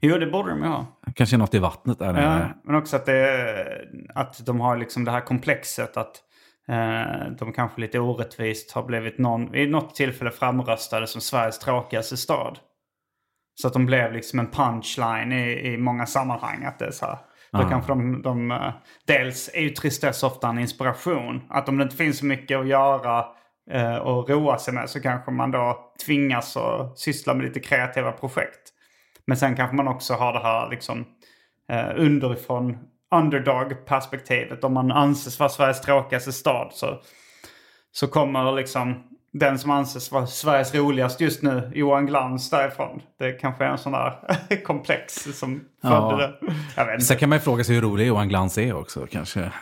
Jo, det borde de ju ha. Kanske något i vattnet där. Ja, men också att, det, att de har liksom det här komplexet att eh, de kanske lite orättvist har blivit någon, vid något tillfälle framröstade som Sveriges tråkigaste stad. Så att de blev liksom en punchline i, i många sammanhang. Att det är så här. Då kanske de, de, eh, dels är ju tristess ofta en inspiration. Att om det inte finns så mycket att göra eh, och roa sig med så kanske man då tvingas att syssla med lite kreativa projekt. Men sen kanske man också har det här liksom eh, underifrån underdog-perspektivet. Om man anses vara Sveriges tråkigaste stad så, så kommer liksom den som anses vara Sveriges roligaste just nu, Johan Glans därifrån. Det kanske är en sån där komplex som födde ja. det. Sen kan man ju fråga sig hur rolig Johan Glans är också kanske.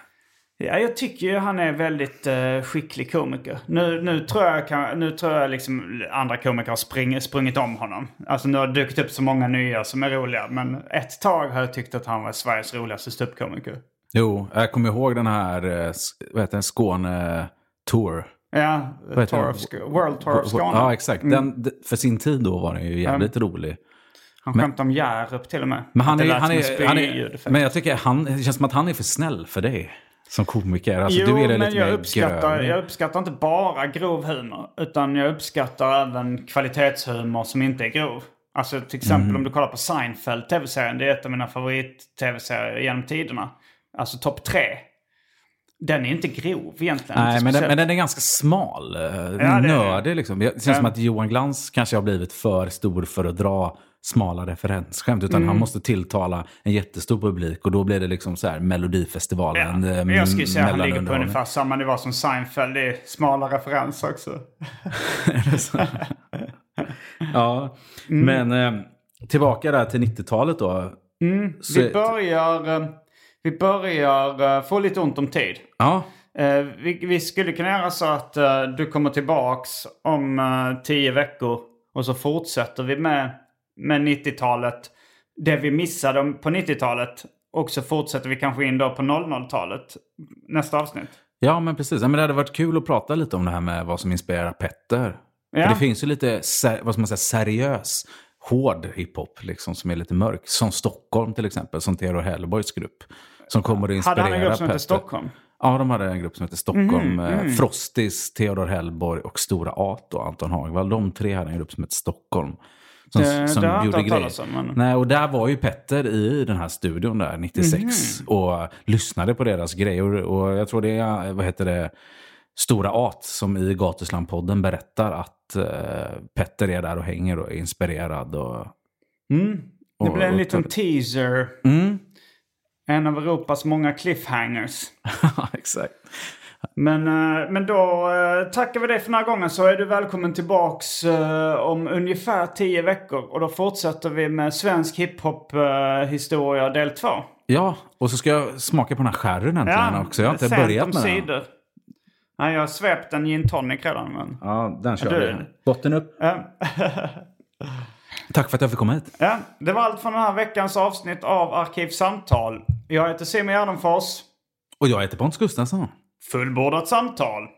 Ja, jag tycker ju han är väldigt uh, skicklig komiker. Nu, nu tror jag, kan, nu tror jag liksom andra komiker har spring, sprungit om honom. Alltså nu har det dykt upp så många nya som är roliga. Men ett tag har jag tyckt att han var Sveriges roligaste ståuppkomiker. Jo, jag kommer ihåg den här uh, vad heter den, Skåne Tour. Ja, tour World Tour of Skåne. Ja, exakt. Mm. Den, för sin tid då var den ju jävligt mm. rolig. Han skämtade om Hjärup till och med. Men, han är, han är, han är, men jag tycker han, det känns som att han är för snäll för dig. Som komiker? Alltså, jo, du är men jag uppskattar, jag uppskattar inte bara grov humor. Utan jag uppskattar även kvalitetshumor som inte är grov. Alltså till exempel mm. om du kollar på Seinfeld, tv-serien. Det är ett av mina favorit-tv-serier genom tiderna. Alltså topp tre. den är inte grov egentligen. Nej, men den, men den är ganska smal. eh, är nördig liksom. Det känns som Ja. att Johan Glans kanske har blivit för stor för att dra smala referensskämt. Utan Mm. han måste tilltala en jättestor publik och då blir det liksom så här Melodifestivalen. Ja, men jag skulle säga att han ligger på ungefär samma nivå som Seinfeld. Det är smala referenser också. Ja, Mm. men eh, tillbaka där till 90-talet då. Så- Vi börjar, vi börjar eh, få lite ont om tid. Ja, Eh, Vi, vi skulle kunna göra så att eh, du kommer tillbaks om tio veckor och så fortsätter vi med, med 90-talet. Det vi missade på 90-talet och så fortsätter vi kanske in då på 00-talet nästa avsnitt. ja men precis. Ja, men det hade varit kul att prata lite om det här med vad som inspirerar Petter. Ja. För det finns ju lite vad ska man säga, seriös, hård hiphop liksom, som är lite mörk. Som Stockholm till exempel, som Theodor Hellborgs grupp. Som kommer att inspirera Hade han en grupp som Petter. heter Stockholm? Ja, de hade en grupp som heter Stockholm. Mhm, eh, Frostis, Theodor Hellborg och Stora At och Anton Hagvall. De tre hade en grupp som hette Stockholm. Som, Det- som det har gjorde grejer. om, men- Nej, och där var ju Petter i den här studion där, 96. Mhm. Och lyssnade på deras grejer. Och jag tror det är, vad heter det, Stora At som i Gatuslandpodden berättar att eh, Petter är där och hänger och är inspirerad. Och, Mm. Det Och- blir en och- liten teaser. mm. En av Europas många cliffhangers. Exakt. Men, eh, men då eh, tackar vi dig för den här gången så är du välkommen tillbaks eh, om ungefär tio veckor. Och då fortsätter vi med svensk hiphop-historia del två. Ja, och så ska jag smaka på den här sherryn äntligen också. Jag har inte börjat med den. omsider. Nej, jag har svept en gin tonic redan. Men... Ja, den kör du- vi. Botten upp. Ja. Tack för att jag fick komma hit. ja, det var allt från den här veckans avsnitt av Arkivsamtal. Jag heter Simon Gärdenfors. Och jag heter Pontus Gustafsson. Fullbordat samtal.